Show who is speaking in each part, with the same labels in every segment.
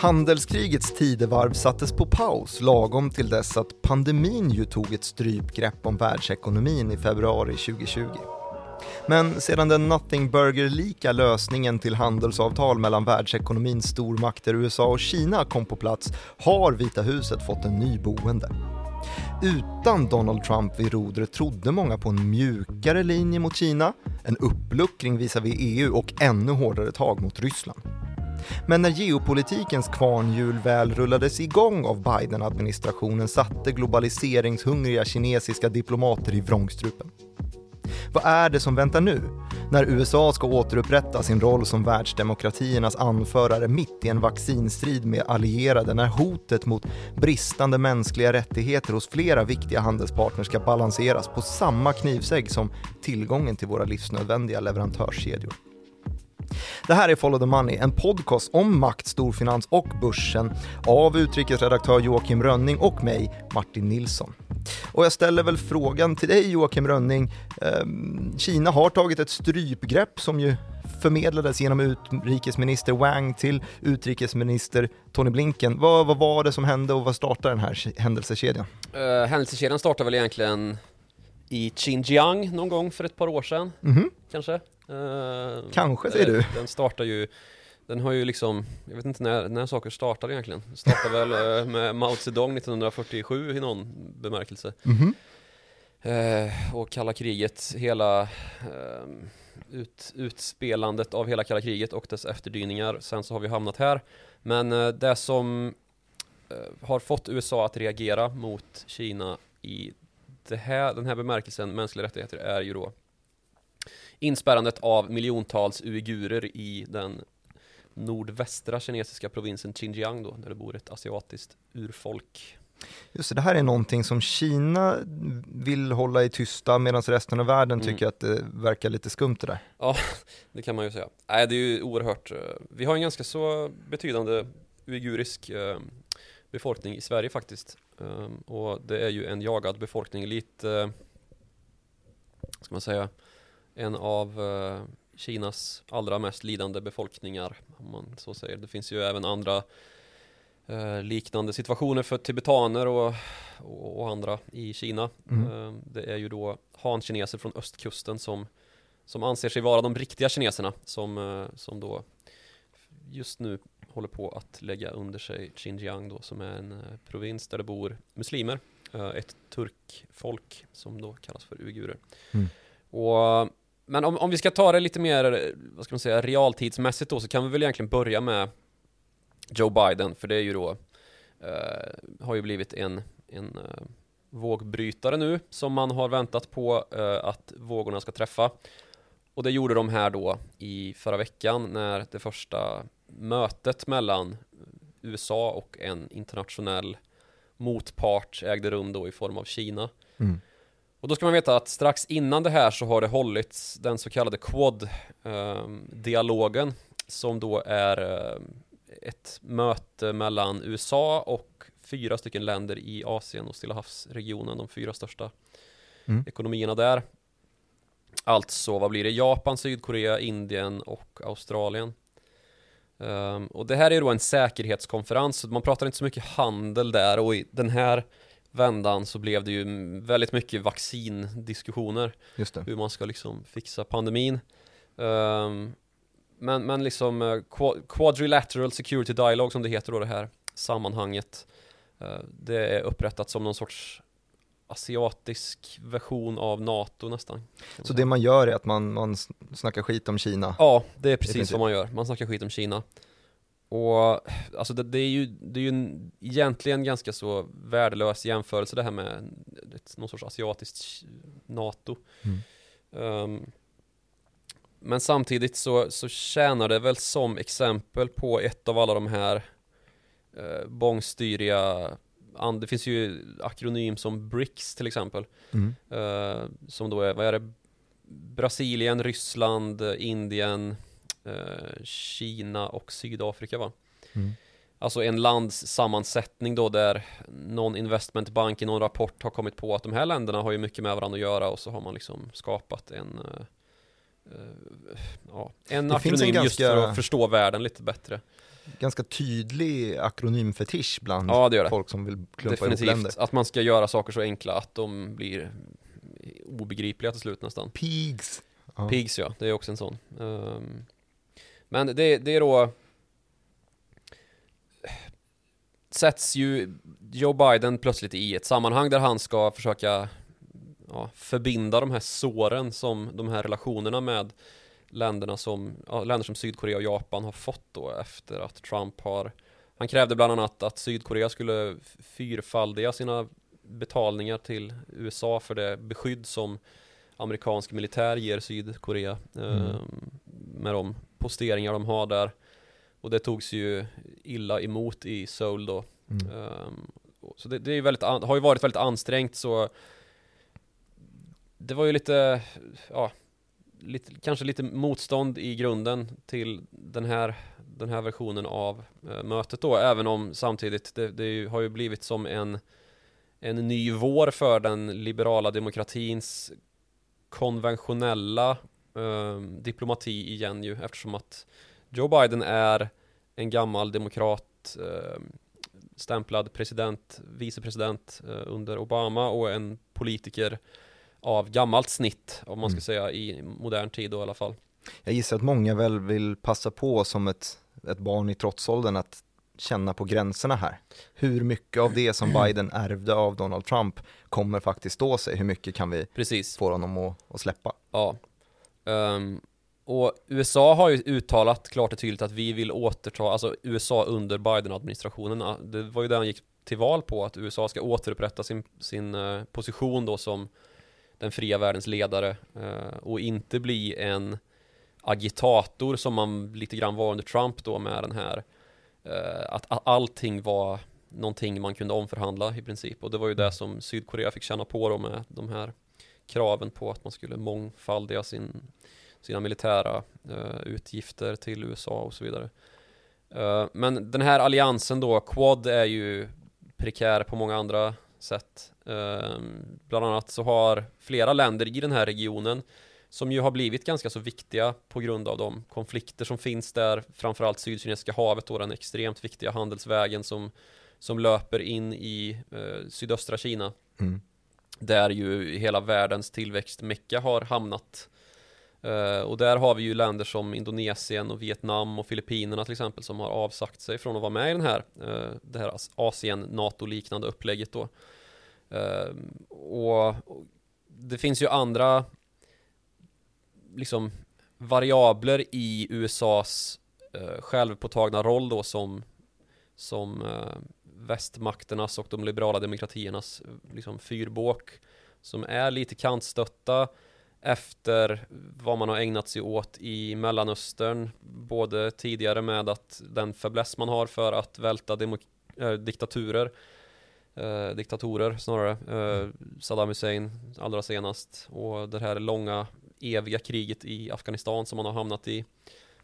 Speaker 1: Handelskrigets tidevarv sattes på paus lagom till dess att pandemin ju tog ett strypgrepp om världsekonomin i februari 2020. Men sedan den Nothing Burger-lika lösningen till handelsavtal mellan världsekonomins stormakter USA och Kina kom på plats har Vita huset fått en ny boende. Utan Donald Trump vid rodret trodde många på en mjukare linje mot Kina, en uppluckring visavi EU och ännu hårdare tag mot Ryssland. Men när geopolitikens kvarnhjul väl rullades igång av Biden-administrationen satte globaliseringshungriga kinesiska diplomater i vrångstrupen. Vad är det som väntar nu? När USA ska återupprätta sin roll som världsdemokratiernas anförare mitt i en vaccinstrid med allierade när hotet mot bristande mänskliga rättigheter hos flera viktiga handelspartners ska balanseras på samma knivsägg som tillgången till våra livsnödvändiga leverantörskedjor. Det här är Follow the Money, en podcast om makt, storfinans och börsen av utrikesredaktör Joakim Rönning och mig, Martin Nilsson. Och jag ställer väl frågan till dig Joakim Rönning. Ehm, Kina har tagit ett strypgrepp som ju förmedlades genom utrikesminister Wang till utrikesminister Tony Blinken. Vad, vad var det som hände och vad startade den här händelsekedjan?
Speaker 2: Uh, händelsekedjan startade väl egentligen i Xinjiang någon gång för ett par år sedan, mm -hmm. kanske?
Speaker 1: Uh, kanske säger du?
Speaker 2: Den startar ju den har ju liksom, jag vet inte när, när saker startade egentligen. Startade väl eh, med Mao Zedong 1947 i någon bemärkelse. Mm -hmm. eh, och kalla kriget, hela eh, ut, utspelandet av hela kalla kriget och dess efterdyningar. Sen så har vi hamnat här. Men eh, det som eh, har fått USA att reagera mot Kina i här, den här bemärkelsen mänskliga rättigheter är ju då inspärrandet av miljontals uigurer i den nordvästra kinesiska provinsen Xinjiang då, där det bor ett asiatiskt urfolk.
Speaker 1: Just det, det här är någonting som Kina vill hålla i tysta medan resten av världen mm. tycker att det verkar lite skumt det där.
Speaker 2: Ja, det kan man ju säga. Nej, det är ju oerhört. Eh, vi har en ganska så betydande uigurisk eh, befolkning i Sverige faktiskt. Ehm, och det är ju en jagad befolkning, lite, eh, ska man säga, en av Kinas allra mest lidande befolkningar, om man så säger. Det finns ju även andra eh, liknande situationer för tibetaner och, och, och andra i Kina. Mm. Eh, det är ju då han-kineser från östkusten som, som anser sig vara de riktiga kineserna som, eh, som då just nu håller på att lägga under sig Xinjiang då som är en eh, provins där det bor muslimer. Eh, ett turkfolk som då kallas för uigurer. Mm. Och men om, om vi ska ta det lite mer, eh, vad ska man säga, realtidsmässigt då så kan vi väl egentligen börja med Joe Biden, för det är ju då, eh, har ju blivit en, en eh, vågbrytare nu som man har väntat på eh, att vågorna ska träffa. Och det gjorde de här då i förra veckan när det första mötet mellan USA och en internationell motpart ägde rum då i form av Kina. Mm. Och då ska man veta att strax innan det här så har det hållits den så kallade Quad-dialogen ehm, som då är ehm, ett möte mellan USA och fyra stycken länder i Asien och Stilla havsregionen, de fyra största mm. ekonomierna där. Alltså, vad blir det? Japan, Sydkorea, Indien och Australien. Um, och det här är då en säkerhetskonferens, man pratar inte så mycket handel där och i den här vändan så blev det ju väldigt mycket vaccindiskussioner. Just det. Hur man ska liksom fixa pandemin. Um, men, men liksom uh, Quadrilateral Security Dialogue som det heter då det här sammanhanget. Uh, det är upprättat som någon sorts asiatisk version av NATO nästan.
Speaker 1: Så det man gör är att man, man snackar skit om Kina?
Speaker 2: Ja, det är precis vad man gör. Man snackar skit om Kina. Och alltså det, det, är ju, det är ju en, egentligen ganska så värdelös jämförelse det här med ett, någon sorts asiatiskt NATO. Mm. Um, men samtidigt så, så tjänar det väl som exempel på ett av alla de här uh, bångstyriga det finns ju akronym som BRICS till exempel. Mm. Uh, som då är, vad är det? Brasilien, Ryssland, Indien, Eh, Kina och Sydafrika va? Mm. Alltså en landssammansättning då där någon investmentbank i någon rapport har kommit på att de här länderna har ju mycket med varandra att göra och så har man liksom skapat en uh, ja, en akronym en ganska... just för att förstå världen lite bättre.
Speaker 1: ganska tydlig akronymfetisch bland
Speaker 2: Ja, det det.
Speaker 1: folk som vill klumpa ihop länder.
Speaker 2: Definitivt. Att man ska göra saker så enkla att de blir obegripliga till slut nästan.
Speaker 1: Pigs. Ja.
Speaker 2: Pigs ja, det är också en sån. Ehm, men det, det är då sätts ju Joe Biden plötsligt i ett sammanhang där han ska försöka ja, förbinda de här såren som de här relationerna med länderna som, ja, länder som Sydkorea och Japan har fått då efter att Trump har Han krävde bland annat att Sydkorea skulle fyrfaldiga sina betalningar till USA för det beskydd som amerikansk militär ger Sydkorea
Speaker 1: Mm.
Speaker 2: eh, med de posteringar de har där. Och det togs ju illa emot i Seoul då.
Speaker 1: Mm.
Speaker 2: Ehm, så det, det är väldigt, har ju varit väldigt ansträngt så Det var ju lite, ja lite, Kanske lite motstånd i grunden till den här Den här versionen av eh, mötet då Även om samtidigt det, det ju- har ju blivit som en En ny vår för den liberala demokratins Konventionella ehm, diplomati igen ju eftersom att Joe Biden är en gammal demokrat ehm, stämplad president, vicepresident eh, under Obama och en politiker av gammalt snitt, om man ska
Speaker 1: Mm.
Speaker 2: säga i modern tid då i alla fall.
Speaker 1: Jag gissar att många väl vill passa på som ett, ett barn i trotsåldern att känna på gränserna här. Hur mycket av det som Biden ärvde av Donald Trump kommer faktiskt stå sig? Hur mycket kan vi
Speaker 2: Precis,
Speaker 1: få honom att, att släppa?
Speaker 2: ja. Ehm, och USA har ju uttalat klart och tydligt att vi vill återta, alltså USA under Biden-administrationen, det var ju det han gick till val på, att USA ska återupprätta sin, sin eh, position då som den fria världens ledare eh, och inte bli en agitator som man lite grann var under Trump då med den här att, att allting var någonting man kunde omförhandla i princip och det var ju det som Sydkorea fick känna på då med de här kraven på att man skulle mångfaldiga sin, sina militära eh, utgifter till USA och så vidare. Eh, men den här alliansen då, Quad är ju prekär på många andra sätt. Eh, bland annat så har flera länder i den här regionen som ju har blivit ganska så viktiga på grund av de konflikter som finns där, framförallt Sydkinesiska havet då, den extremt viktiga handelsvägen som, som löper in i eh, sydöstra Kina
Speaker 1: Mm.
Speaker 2: där ju hela världens tillväxtmecka har hamnat. Eh, och där har vi ju länder som Indonesien och Vietnam och Filippinerna till exempel som har avsagt sig från att vara med i den här, uh, det här Asien-NATO-liknande upplägget då. Och, och det finns ju andra liksom variabler i USAs eh, självpåtagna roll då som, som eh, västmakternas och de liberala demokratiernas eh, liksom fyrbåk som är lite kantstötta efter vad man har ägnat sig åt i Mellanöstern både tidigare med att den fäbless man har för att välta demok- eh, diktaturer eh, diktatorer snarare eh, Saddam Hussein allra senast och det här långa eviga kriget i Afghanistan som man har hamnat i.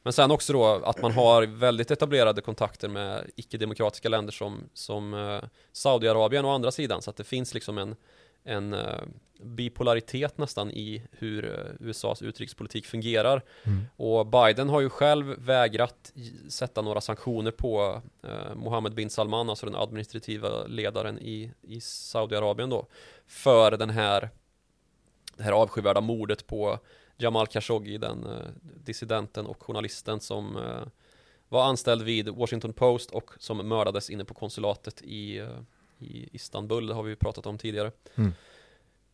Speaker 2: Men sen också då att man har väldigt etablerade kontakter med icke-demokratiska länder som, som eh, Saudiarabien å andra sidan. Så att det finns liksom en, en eh, bipolaritet nästan i hur eh, USAs utrikespolitik fungerar.
Speaker 1: Mm.
Speaker 2: och Biden har ju själv vägrat sätta några sanktioner på eh, Mohammed bin Salman, alltså den administrativa ledaren i, i Saudiarabien då för den här det här avskyvärda mordet på Jamal Khashoggi, den eh, dissidenten och journalisten som eh, var anställd vid Washington Post och som mördades inne på konsulatet i, eh, i Istanbul, det har vi ju pratat om tidigare.
Speaker 1: Mm.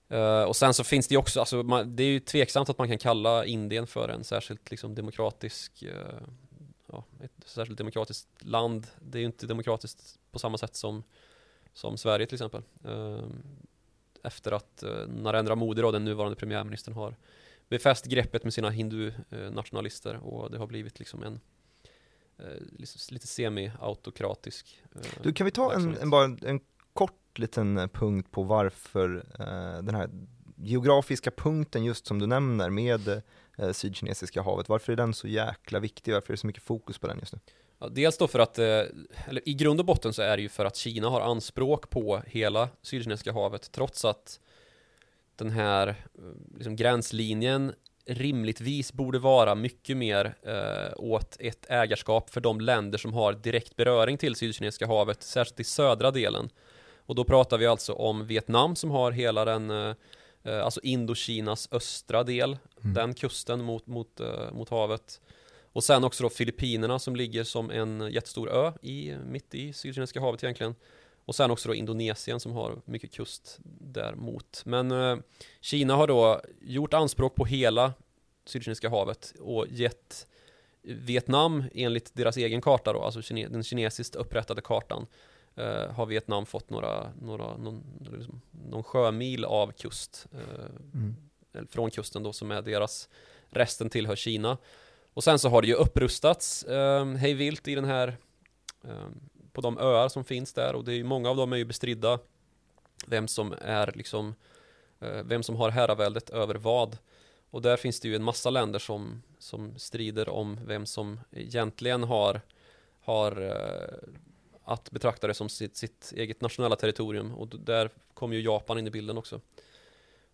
Speaker 2: Eh, och sen så finns det ju också, alltså, man, det är ju tveksamt att man kan kalla Indien för en särskilt liksom demokratisk eh, ja, ett särskilt demokratiskt land. Det är ju inte demokratiskt på samma sätt som, som Sverige till exempel. Eh, efter att eh, Narendra Modi, då, den nuvarande premiärministern, har befäst greppet med sina hindu-nationalister och det har blivit liksom en eh, lite semi-autokratisk eh,
Speaker 1: Du, kan vi ta en, en, bara en kort liten punkt på varför den här geografiska punkten just som du nämner med Sydkinesiska havet, varför är den så jäkla viktig? Varför är det så mycket fokus på den just nu?
Speaker 2: Ja, dels då för att, eh, eller i grund och botten så är det ju för att Kina har anspråk på hela Sydkinesiska havet trots att den här eh, liksom, gränslinjen rimligtvis borde vara mycket mer eh, åt ett ägarskap för de länder som har direkt beröring till Sydkinesiska havet, särskilt i södra delen. Och då pratar vi alltså om Vietnam som har hela den, eh, eh alltså Indokinas östra del, mm. den kusten mot, mot, eh, mot havet. Och sen också då Filippinerna som ligger som en jättestor ö i, mitt i Sydkinesiska havet egentligen. Och sen också då Indonesien som har mycket kust däremot. Men eh, Kina har då gjort anspråk på hela Sydkinesiska havet och gett Vietnam enligt deras egen karta då, alltså kine den kinesiskt upprättade kartan eh, har Vietnam fått några, några någon, liksom, någon sjömil av kust eh, mm. från kusten då som är deras resten tillhör Kina och sen så har det ju upprustats eh, hej vilt i den här eh, på de öar som finns där. Och det är många av dem är ju bestridda. Vem som är liksom eh, vem som har herraväldet över vad. Och där finns det ju en massa länder som, som strider om vem som egentligen har, har eh, att betrakta det som sitt, sitt eget nationella territorium. Och där kommer ju Japan in i bilden också.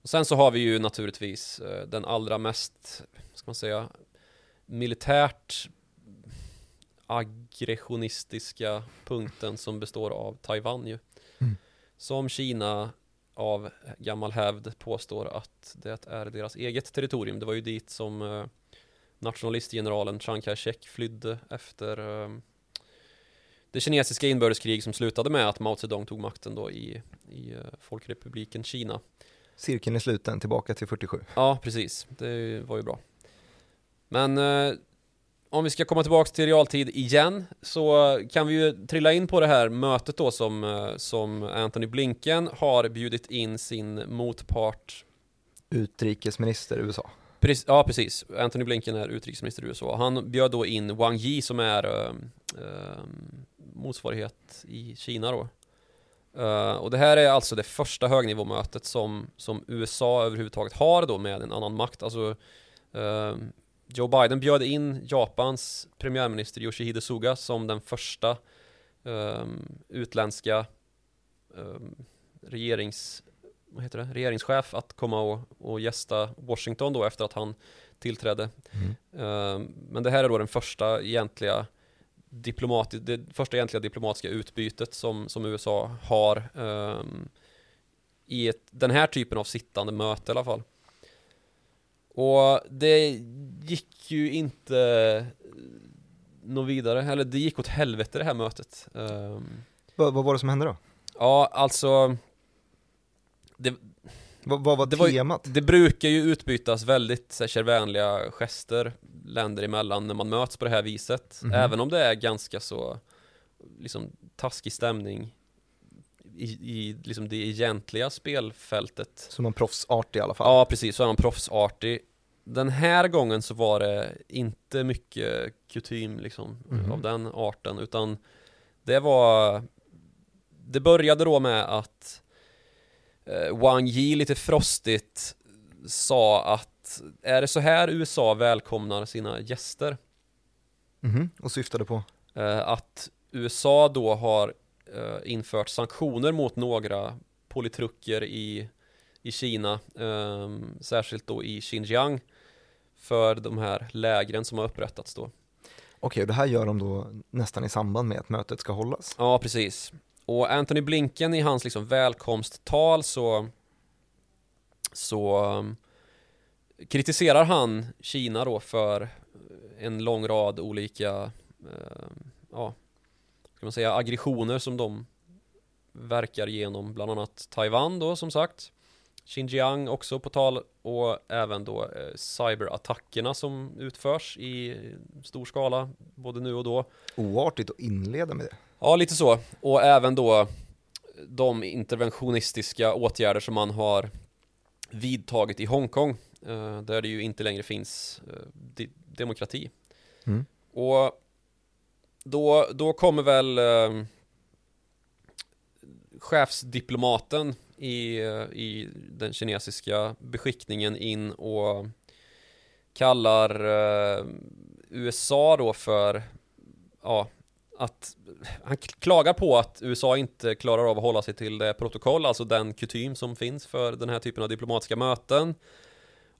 Speaker 2: Och sen så har vi ju naturligtvis eh, den allra mest, ska man säga, militärt aggressionistiska punkten som består av Taiwan ju. Mm. Som Kina av gammal hävd påstår att det är deras eget territorium. Det var ju dit som eh, nationalistgeneralen Chiang Kai-shek flydde efter eh, det kinesiska inbördeskrig som slutade med att Mao Zedong tog makten då i, i uh, Folkrepubliken Kina.
Speaker 1: Cirkeln är sluten, tillbaka till 47.
Speaker 2: Ja, precis. Det var ju bra. Men uh, om vi ska komma tillbaka till realtid igen så kan vi ju trilla in på det här mötet då som, uh, som Anthony Blinken har bjudit in sin motpart
Speaker 1: Utrikesminister USA.
Speaker 2: Precis, ja, precis. Anthony Blinken är utrikesminister i USA. Han bjöd då in Wang Yi som är uh, uh, motsvarighet i Kina då. Uh, och det här är alltså det första högnivåmötet som, som USA överhuvudtaget har då med en annan makt. Alltså Joe Biden bjöd in Japans premiärminister Yoshihide Suga som den första utländska regerings vad heter det, regeringschef att komma och, och gästa Washington då efter att han tillträdde. Mm. Uh, men det här är då den första egentliga diplomati det första egentliga diplomatiska utbytet som, som USA har um, i ett, den här typen av sittande möte i alla fall. Och det gick ju inte något vidare, eller det gick åt helvete det här mötet. Um,
Speaker 1: vad, vad var det som hände då?
Speaker 2: Ja, alltså
Speaker 1: det, vad, vad var det temat?
Speaker 2: Var, det brukar ju utbytas väldigt kärvänliga gester länder emellan när man möts på det här viset. Mm -hmm. Även om det är ganska så liksom taskig stämning i, i liksom det egentliga spelfältet.
Speaker 1: Så man proffsartig i alla fall?
Speaker 2: Ja, precis. Så är man proffsartig. Den här gången så var det inte mycket kutym liksom mm av den arten, utan det var Det började då med att eh, Wang Yi lite frostigt sa att är det så här USA välkomnar sina gäster?
Speaker 1: Mm. Och syftade på?
Speaker 2: Eh, att USA då har eh, infört sanktioner mot några politruker i, i Kina, eh, särskilt då i Xinjiang, för de här lägren som har upprättats då.
Speaker 1: Okej, och det här gör de då nästan i samband med att mötet ska hållas?
Speaker 2: Ja, precis. Och Anthony Blinken i hans liksom välkomsttal så så um, kritiserar han Kina då för en lång rad olika uh, ja, ska man säga aggressioner som de verkar genom bland annat Taiwan då som sagt Xinjiang också på tal och även då eh, cyberattackerna som utförs i stor skala både nu och då.
Speaker 1: Oartigt att inleda med det.
Speaker 2: Ja, lite så. Och även då de interventionistiska åtgärder som man har vidtagit i Hongkong eh, där det ju inte längre finns eh, demokrati. Mm. Och då, då kommer väl eh, chefsdiplomaten i, i den kinesiska beskickningen in och kallar eh, USA då för ja, att han klagar på att USA inte klarar av att hålla sig till det protokoll, alltså den kutym som finns för den här typen av diplomatiska möten.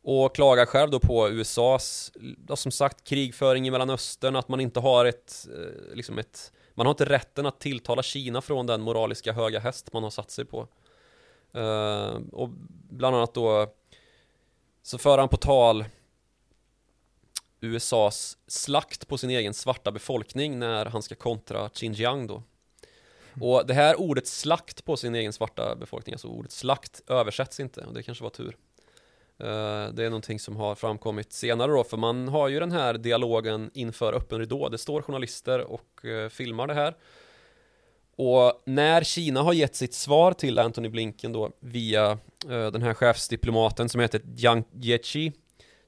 Speaker 2: Och klagar själv då på USAs, ja, som sagt, krigföring i Mellanöstern, att man inte har ett, eh, liksom ett, man har inte rätten att tilltala Kina från den moraliska höga häst man har satt sig på. Eh, och bland annat då så för han på tal USAs slakt på sin egen svarta befolkning när han ska kontra Xinjiang då. Och det här ordet slakt på sin egen svarta befolkning, alltså ordet slakt översätts inte och det kanske var tur. Eh, det är någonting som har framkommit senare då, för man har ju den här dialogen inför öppen ridå. Det står journalister och eh, filmar det här. Och när Kina har gett sitt svar till Anthony Blinken då via eh, den här chefsdiplomaten som heter Jiang Jiechi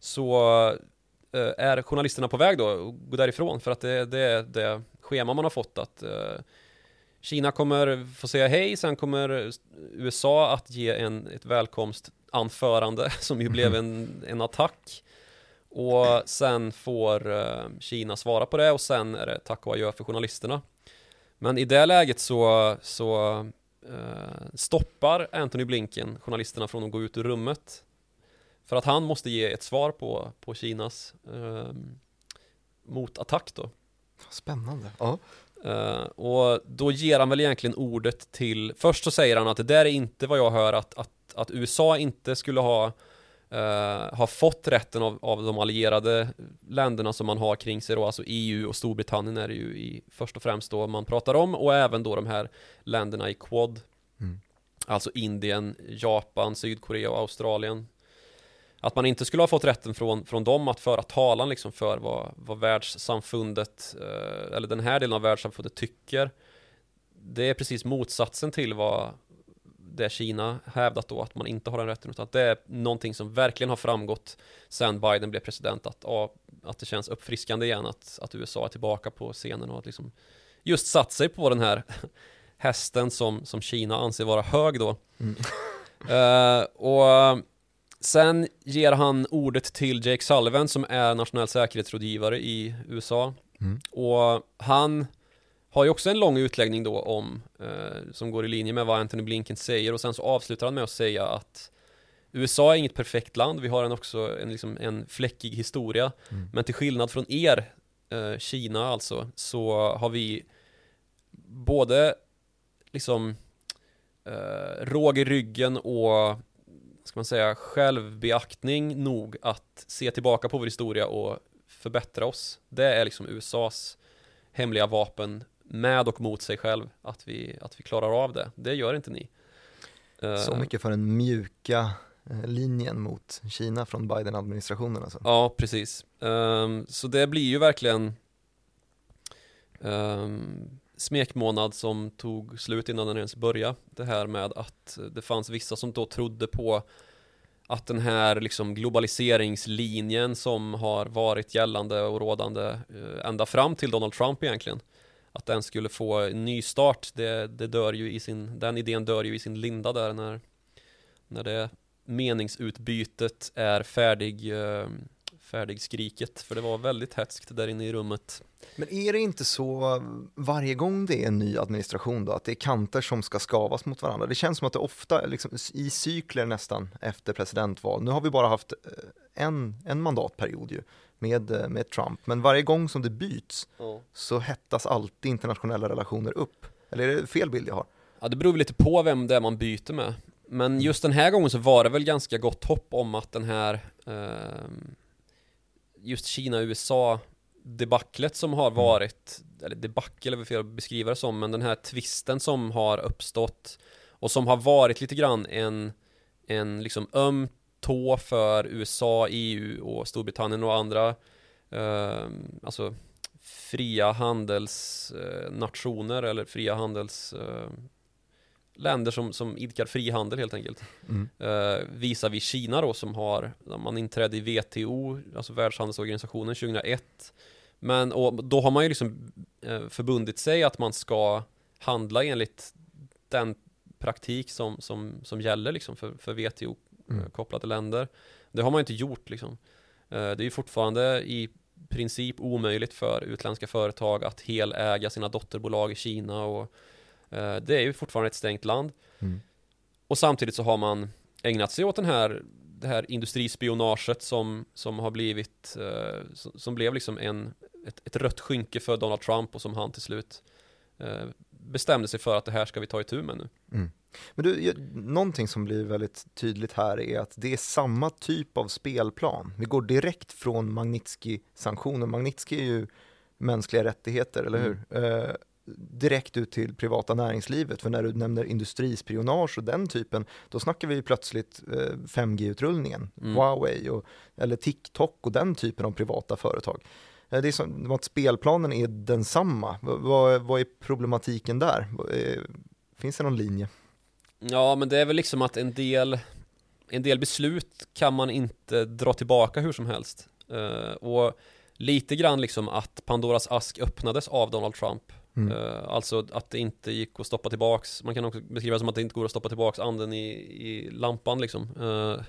Speaker 2: så eh, är journalisterna på väg då och gå därifrån för att det, det är det schema man har fått att eh, Kina kommer få säga hej, sen kommer USA att ge en, ett välkomstanförande som ju blev en, en attack. Och sen får eh, Kina svara på det och sen är det tack och adjö för journalisterna. Men i det läget så, så uh, stoppar Anthony Blinken journalisterna från att gå ut ur rummet. För att han måste ge ett svar på, på Kinas uh, motattack då.
Speaker 1: Spännande. Ja.
Speaker 2: Uh, och då ger han väl egentligen ordet till, först så säger han att det där är inte vad jag hör att, att, att USA inte skulle ha, uh, ha fått rätten av, av de allierade länderna som man har kring sig då, alltså EU och Storbritannien är det ju i, först och främst då man pratar om och även då de här länderna i Quad. Mm. Alltså Indien, Japan, Sydkorea och Australien att man inte skulle ha fått rätten från, från dem att föra talan liksom för vad, vad världssamfundet, eh, eller den här delen av världssamfundet tycker. Det är precis motsatsen till vad det Kina hävdat då, att man inte har den rätten, utan att det är någonting som verkligen har framgått sen Biden blev president, att, ja, att det känns uppfriskande igen att, att USA är tillbaka på scenen och att liksom just satt sig på den här hästen som, som Kina anser vara hög då. Mm. Uh, och Sen ger han ordet till Jake Sullivan som är nationell säkerhetsrådgivare i USA. Mm. Och han har ju också en lång utläggning då om, eh, som går i linje med vad Anthony Blinken säger och sen så avslutar han med att säga att USA är inget perfekt land, vi har en också en, liksom, en fläckig historia. Mm. Men till skillnad från er, eh, Kina alltså, så har vi både liksom eh, råg i ryggen och ska man säga, självbeaktning nog att se tillbaka på vår historia och förbättra oss. Det är liksom USAs hemliga vapen med och mot sig själv, att vi, att vi klarar av det. Det gör inte ni.
Speaker 1: Så eh, mycket för den mjuka eh, linjen mot Kina från Biden-administrationen alltså.
Speaker 2: Ja, precis. Um, så det blir ju verkligen um, smekmånad som tog slut innan den ens började. Det här med att det fanns vissa som då trodde på att den här liksom globaliseringslinjen som har varit gällande och rådande eh, ända fram till Donald Trump egentligen att den skulle få en ny start det, det dör ju i sin, den idén dör ju i sin linda där när, när det meningsutbytet är färdig eh, färdigskriket för det var väldigt hätskt där inne i rummet.
Speaker 1: Men är det inte så varje gång det är en ny administration då, att det är kanter som ska skavas mot varandra? Det känns som att det ofta, liksom, i cykler nästan efter presidentval, nu har vi bara haft eh, en, en mandatperiod ju med, eh, med Trump, men varje gång som det byts ja. så hettas alltid internationella relationer upp. Eller är det fel bild jag har?
Speaker 2: Ja, det beror lite på vem det är man byter med. Men just den här gången så var det väl ganska gott hopp om att den här eh, just Kina-USA debaclet som har mm. varit, eller debacle är väl fel att beskriva det som, men den här tvisten som har uppstått och som har varit lite grann en, en liksom öm tå för USA, EU och Storbritannien och andra eh, alltså fria handelsnationer eh, eller fria handels eh, länder som, som idkar frihandel helt enkelt. Mm. Uh, visar vi Kina då som har, man inträdde i WTO, alltså Världshandelsorganisationen 2001. Men och då har man ju liksom uh, förbundit sig att man ska handla enligt den praktik som, som, som gäller liksom för, för WTO-kopplade mm. länder. Det har man inte gjort liksom. Uh, det är ju fortfarande i princip omöjligt för utländska företag att heläga sina dotterbolag i Kina och Eh, det är ju fortfarande ett stängt land. Mm. Och samtidigt så har man ägnat sig åt den här det här industrispionaget som, som har blivit, eh, som, blev liksom en, ett, ett rött skynke för Donald Trump och som han till slut eh, bestämde sig för att det här ska vi ta itu med nu.
Speaker 1: Mm. Men du, någonting som blir väldigt tydligt här är att det är samma typ av spelplan. Vi går direkt från Magnitsky-sanktioner. Magnitsky är ju mänskliga rättigheter, eller hur? Eh, direkt ut till privata näringslivet. För när du nämner industrispionage och den typen, då snackar vi plötsligt eh, 5G-utrullningen,
Speaker 2: Mm.
Speaker 1: Huawei och, eller TikTok och den typen av privata företag. Eh, Det är som att spelplanen är densamma. Vad, vad är problematiken där? Eh, Finns det någon linje?
Speaker 2: Ja, men det är väl liksom att en del, en del beslut kan man inte dra tillbaka hur som helst. Eh, och lite grann liksom att Pandoras ask öppnades av Donald Trump.
Speaker 1: Mm.
Speaker 2: Eh, alltså att det inte gick att stoppa tillbaks, man kan också beskriva det som att det inte går att stoppa tillbaks anden i, i lampan liksom. Eh,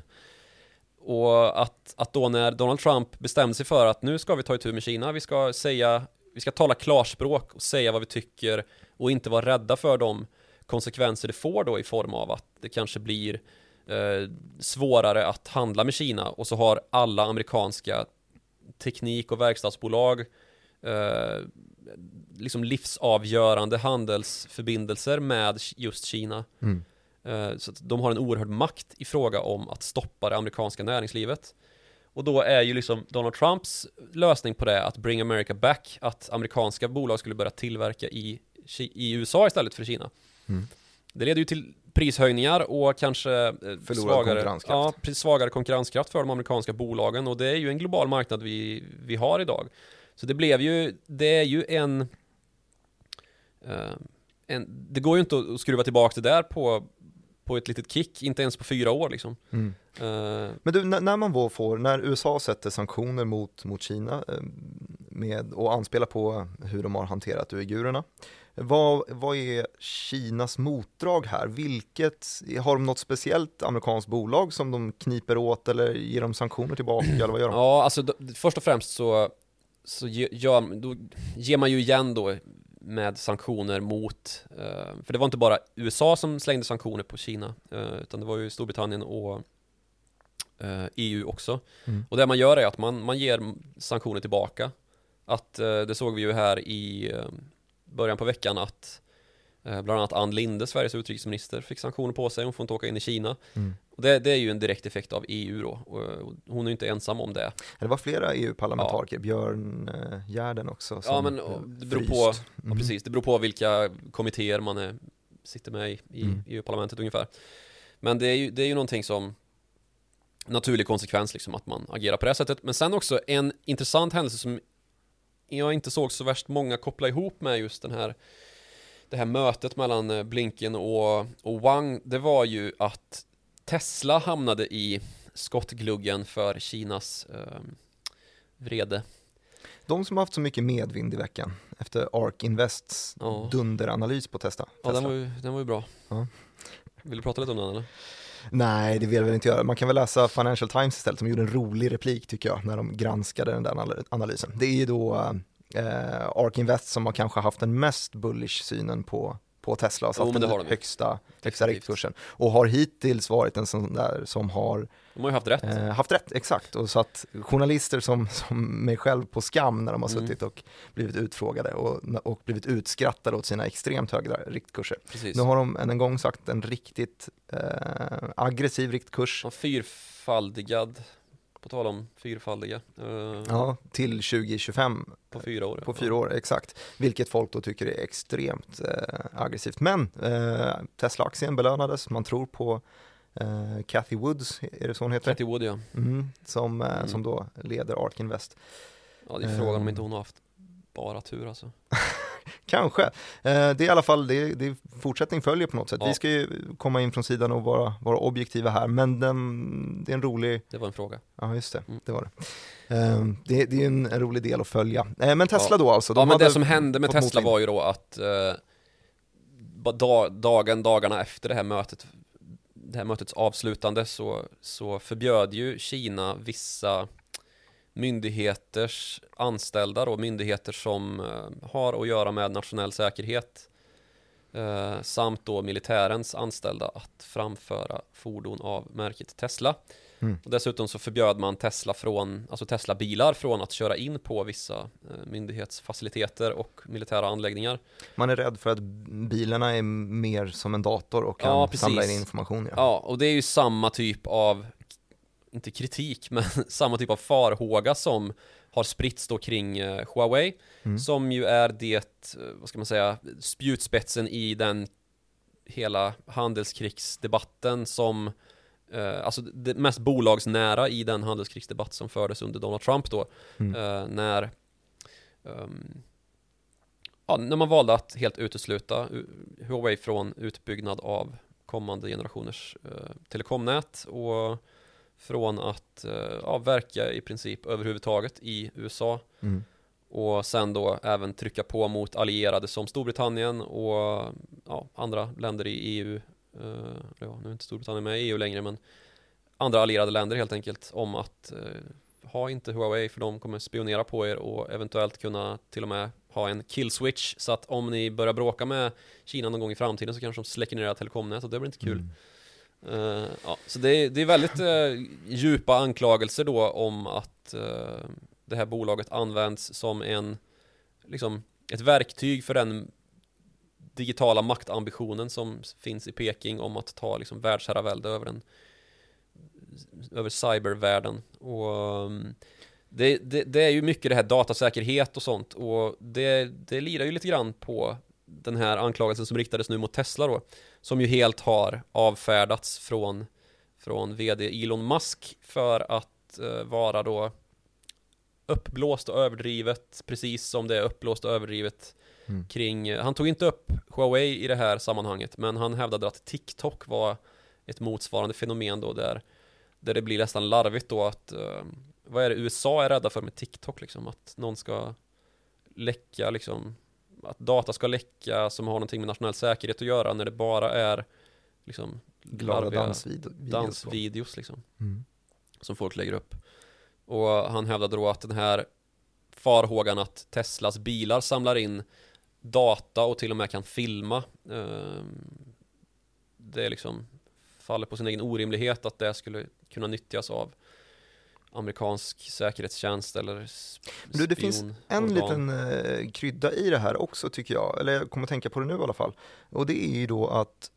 Speaker 2: och att, att då när Donald Trump bestämde sig för att nu ska vi ta itu med Kina, vi ska säga, vi ska tala klarspråk och säga vad vi tycker och inte vara rädda för de konsekvenser det får då i form av att det kanske blir eh, svårare att handla med Kina och så har alla amerikanska teknik och verkstadsbolag eh, liksom livsavgörande handelsförbindelser med just Kina.
Speaker 1: Mm.
Speaker 2: Eh, Så de har en oerhörd makt i fråga om att stoppa det amerikanska näringslivet. Och då är ju liksom Donald Trumps lösning på det att bring America back, att amerikanska bolag skulle börja tillverka i, i USA istället för Kina.
Speaker 1: Mm.
Speaker 2: Det leder ju till prishöjningar och kanske eh,
Speaker 1: Förlorad
Speaker 2: svagare,
Speaker 1: konkurrenskraft.
Speaker 2: Ja, svagare konkurrenskraft för de amerikanska bolagen och det är ju en global marknad vi, vi har idag. Så det blev ju, det är ju en, eh, en det går ju inte att skruva tillbaka det där på, på ett litet kick, inte ens på fyra år liksom.
Speaker 1: Mm.
Speaker 2: Eh,
Speaker 1: Men du, när, när man får, när USA sätter sanktioner mot, mot Kina med, och anspelar på hur de har hanterat uigurerna, vad, vad är Kinas motdrag här? Vilket, har de något speciellt amerikanskt bolag som de kniper åt eller ger de sanktioner tillbaka eller vad gör de?
Speaker 2: Ja, alltså då, först och främst så, så ge- gör, då ger man ju igen då med sanktioner mot, eh, för det var inte bara USA som slängde sanktioner på Kina, eh, utan det var ju Storbritannien och eh, EU också.
Speaker 1: Mm.
Speaker 2: Och det man gör är att man, man ger sanktioner tillbaka. Att, eh, det såg vi ju här i eh, början på veckan att eh, bland annat Ann Linde, Sveriges utrikesminister, fick sanktioner på sig, hon får inte åka in i Kina.
Speaker 1: Mm.
Speaker 2: Och det, det är ju en direkt effekt av EU då, och, och hon är ju inte ensam om det.
Speaker 1: Det var flera EU-parlamentariker, Björn eh, Gärden också.
Speaker 2: Ja men
Speaker 1: eh,
Speaker 2: det beror på, ja,
Speaker 1: Mm.
Speaker 2: precis, det beror på vilka kommittéer man är, sitter med i, i
Speaker 1: Mm.
Speaker 2: EU-parlamentet ungefär. Men det är, ju, det är ju någonting som naturlig konsekvens liksom att man agerar på det här sättet. Men sen också en intressant händelse som jag inte såg så värst många koppla ihop med just den här det här mötet mellan eh, Blinken och, och Wang, det var ju att Tesla hamnade i skottgluggen för Kinas eh, vrede.
Speaker 1: De som har haft så mycket medvind i veckan efter ARK Invests
Speaker 2: Ja.
Speaker 1: dunderanalys på Tesla.
Speaker 2: Ja, den
Speaker 1: Tesla.
Speaker 2: var ju, den var ju bra.
Speaker 1: Ja.
Speaker 2: Vill du prata lite om den eller?
Speaker 1: Nej, det vill jag väl inte göra. Man kan väl läsa Financial Times istället som gjorde en rolig replik tycker jag när de granskade den där analysen. Det är ju då eh, ARK Invest som har kanske haft den mest bullish synen på, på Tesla och
Speaker 2: Jo,
Speaker 1: satt
Speaker 2: har
Speaker 1: den högsta, högsta riktkursen och har hittills varit en sån där som har
Speaker 2: De har ju haft rätt.
Speaker 1: eh, haft rätt, exakt, och satt journalister som, som mig själv på skam när de har
Speaker 2: Mm.
Speaker 1: suttit och blivit utfrågade och, och blivit utskrattade åt sina extremt höga riktkurser.
Speaker 2: Precis.
Speaker 1: Nu har de än en gång sagt en riktigt eh, aggressiv riktkurs
Speaker 2: fyrfaldigad, på tal om fyrfaldiga, eh,
Speaker 1: ja, till 2025
Speaker 2: på fyra år.
Speaker 1: på fyra år, exakt. Vilket folk då tycker är extremt eh, aggressivt. Men eh, Tesla-aktien belönades, man tror på eh, Cathy Woods, är det så hon heter?
Speaker 2: Cathy Wood ja.
Speaker 1: Mm, som, eh,
Speaker 2: Mm.
Speaker 1: som då leder ARK Invest.
Speaker 2: Ja, det är frågan om
Speaker 1: Ehm.
Speaker 2: inte hon har haft bara tur alltså.
Speaker 1: Kanske. Eh, det är i alla fall, det, det fortsättning följer på något sätt.
Speaker 2: Ja.
Speaker 1: Vi ska ju komma in från sidan och vara, vara objektiva här, men den, det är en rolig,
Speaker 2: Det var en fråga.
Speaker 1: ja just det,
Speaker 2: Mm.
Speaker 1: det var det. Eh, det, det är en, en rolig del att följa. Eh, men Tesla då alltså? de
Speaker 2: ja men det som hände med Tesla var ju då att eh, ba- da, dagen, dagarna efter det här mötet det här mötets avslutande så, så förbjöd ju Kina vissa myndigheters anställda då, myndigheter som eh, har att göra med nationell säkerhet eh, samt då militärens anställda att framföra fordon av märket Tesla.
Speaker 1: Mm.
Speaker 2: Och dessutom så förbjöd man Tesla från, alltså Tesla-bilar från att köra in på vissa eh, myndighetsfaciliteter och militära anläggningar.
Speaker 1: Man är rädd för att bilarna är mer som en dator och kan
Speaker 2: Ja,
Speaker 1: samla in information. Ja.
Speaker 2: Ja, och det är ju samma typ av, inte kritik, men samma typ av farhåga som har spritts då kring eh, Huawei,
Speaker 1: Mm.
Speaker 2: som ju är det, eh, vad ska man säga, spjutspetsen i den hela handelskrigsdebatten som eh, Alltså det mest bolagsnära i den handelskrigsdebatt som fördes under Donald Trump då
Speaker 1: Mm.
Speaker 2: eh, När ehm, Ja, när man valde att helt utesluta Huawei från utbyggnad av kommande generationers eh, telekomnät och från att eh, ja, verka i princip överhuvudtaget i USA
Speaker 1: Mm.
Speaker 2: och sen då även trycka på mot allierade som Storbritannien och ja, andra länder i EU eh, ja, nu är inte Storbritannien med i EU längre men andra allierade länder helt enkelt om att eh, ha inte Huawei för de kommer spionera på er och eventuellt kunna till och med ha en kill switch så att om ni börjar bråka med Kina någon gång i framtiden så kanske de släcker ner era telekomnät och det blir inte kul.
Speaker 1: Mm.
Speaker 2: Uh, ja, så det är, det är väldigt uh, djupa anklagelser då om att uh, det här bolaget används som en, liksom, ett verktyg för den digitala maktambitionen som finns i Peking om att ta liksom, världsherravälde över en, över cybervärlden. Och um, det, det, det är ju mycket det här datasäkerhet och sånt och det, det lirar ju lite grann på den här anklagelsen som riktades nu mot Tesla då som ju helt har avfärdats från från vd Elon Musk för att eh, vara då uppblåst och överdrivet precis som det är uppblåst och överdrivet
Speaker 1: Mm.
Speaker 2: kring, han tog inte upp Huawei i det här sammanhanget men han hävdade att TikTok var ett motsvarande fenomen då där där det blir nästan larvigt då att eh, vad är det USA är rädda för med TikTok liksom att någon ska läcka liksom att data ska läcka som har någonting med nationell säkerhet att göra när det bara är liksom
Speaker 1: Glada dansvideos.
Speaker 2: dansvideos liksom
Speaker 1: Mm.
Speaker 2: som folk lägger upp. Och han hävdade då att den här farhågan att Teslas bilar samlar in data och till och med kan filma eh, det är liksom faller på sin egen orimlighet att det skulle kunna nyttjas av amerikansk säkerhetstjänst eller s-
Speaker 1: Men du, det finns En
Speaker 2: spionorgan.
Speaker 1: liten eh, krydda i det här också tycker jag, eller jag kommer att tänka på det nu i alla fall. Och det är ju då att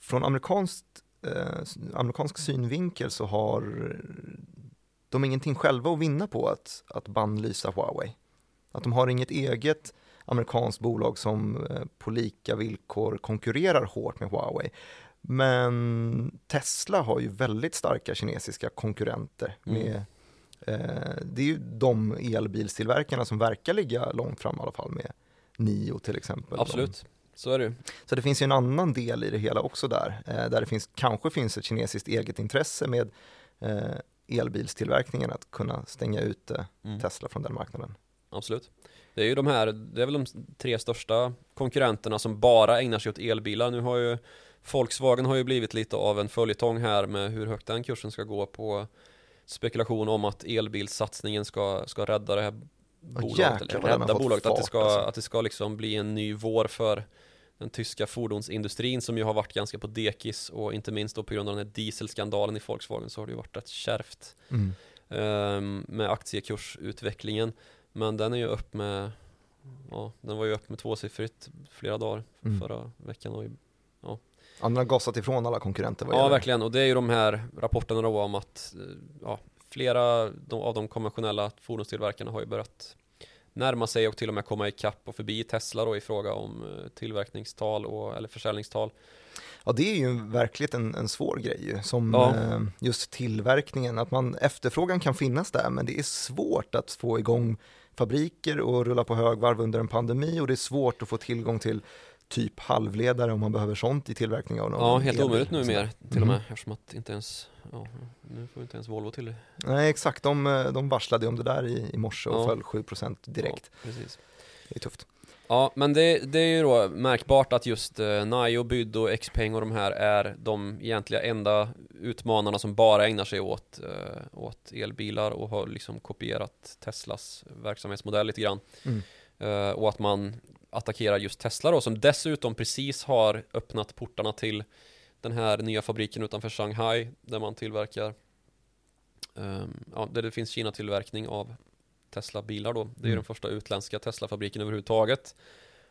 Speaker 1: från amerikanskt, eh, amerikansk synvinkel så har de ingenting själva att vinna på att, att bannlysa Huawei. Att de har inget eget amerikanskt bolag som eh, på lika villkor konkurrerar hårt med Huawei. Men Tesla har ju väldigt starka kinesiska konkurrenter
Speaker 2: Mm.
Speaker 1: med Eh, det är ju de elbilstillverkarna som verkar ligga långt fram i alla fall med Nio till exempel.
Speaker 2: Absolut, så är det.
Speaker 1: Så det finns ju en annan del i det hela också där, eh, där det finns, kanske finns ett kinesiskt eget intresse med eh, elbilstillverkningen att kunna stänga ute
Speaker 2: Mm.
Speaker 1: Tesla från den marknaden.
Speaker 2: Absolut. Det är ju de här, det är väl de tre största konkurrenterna som bara ägnar sig åt elbilar. Nu har ju Volkswagen har ju blivit lite av en följetong här med hur högt den kursen ska gå på spekulation om att elbilssatsningen ska, ska rädda det här bolaget,
Speaker 1: jäklar
Speaker 2: eller rädda bolaget, att det,
Speaker 1: fart,
Speaker 2: ska,
Speaker 1: alltså.
Speaker 2: att det ska liksom bli en ny vår för den tyska fordonsindustrin som ju har varit ganska på dekis och inte minst då på grund av den här dieselskandalen i Volkswagen så har det ju varit rätt kärvt
Speaker 1: Mm.
Speaker 2: ehm, med aktiekursutvecklingen. Men den är ju upp med, ja, den var ju upp med tvåsiffrigt flera dagar
Speaker 1: Mm.
Speaker 2: förra veckan. Och,
Speaker 1: Han har gasat ifrån alla konkurrenter.
Speaker 2: ja,
Speaker 1: gäller-
Speaker 2: verkligen. Och det är ju de här rapporterna då om att eh, ja, flera av de konventionella fordonstillverkarna har ju börjat närma sig och till och med komma ikapp och förbi Tesla då i fråga om eh, tillverkningstal och, eller försäljningstal.
Speaker 1: Ja, det är ju verkligen en, en svår grej ju, som
Speaker 2: Ja.
Speaker 1: eh, just tillverkningen, att man, efterfrågan kan finnas där, men det är svårt att få igång fabriker och rulla på högvarv under en pandemi och det är svårt att få tillgång till typ halvledare om man behöver sånt i tillverkning av någon
Speaker 2: Ja, helt omöjligt nu
Speaker 1: Så-
Speaker 2: mer till och
Speaker 1: Mm.
Speaker 2: med eftersom att inte ens, ja, nu får inte ens Volvo till det.
Speaker 1: Nej, exakt, de, eh, de varslade om det där i, i morse och
Speaker 2: Ja.
Speaker 1: föll 7% direkt.
Speaker 2: Ja, precis.
Speaker 1: Det är tufft.
Speaker 2: Ja, men det, det är ju då märkbart att just eh, Nio, Byd och Xpeng och de här är de egentliga enda utmanarna som bara ägnar sig åt, eh, åt elbilar och har liksom kopierat Teslas verksamhetsmodell lite grann.
Speaker 1: Mm.
Speaker 2: Eh, och att man attackerar just Tesla då, som dessutom precis har öppnat portarna till den här nya fabriken utanför Shanghai där man tillverkar um, ja, där det finns Kina-tillverkning av Tesla-bilar då. Det är
Speaker 1: Mm.
Speaker 2: den första utländska Tesla-fabriken överhuvudtaget.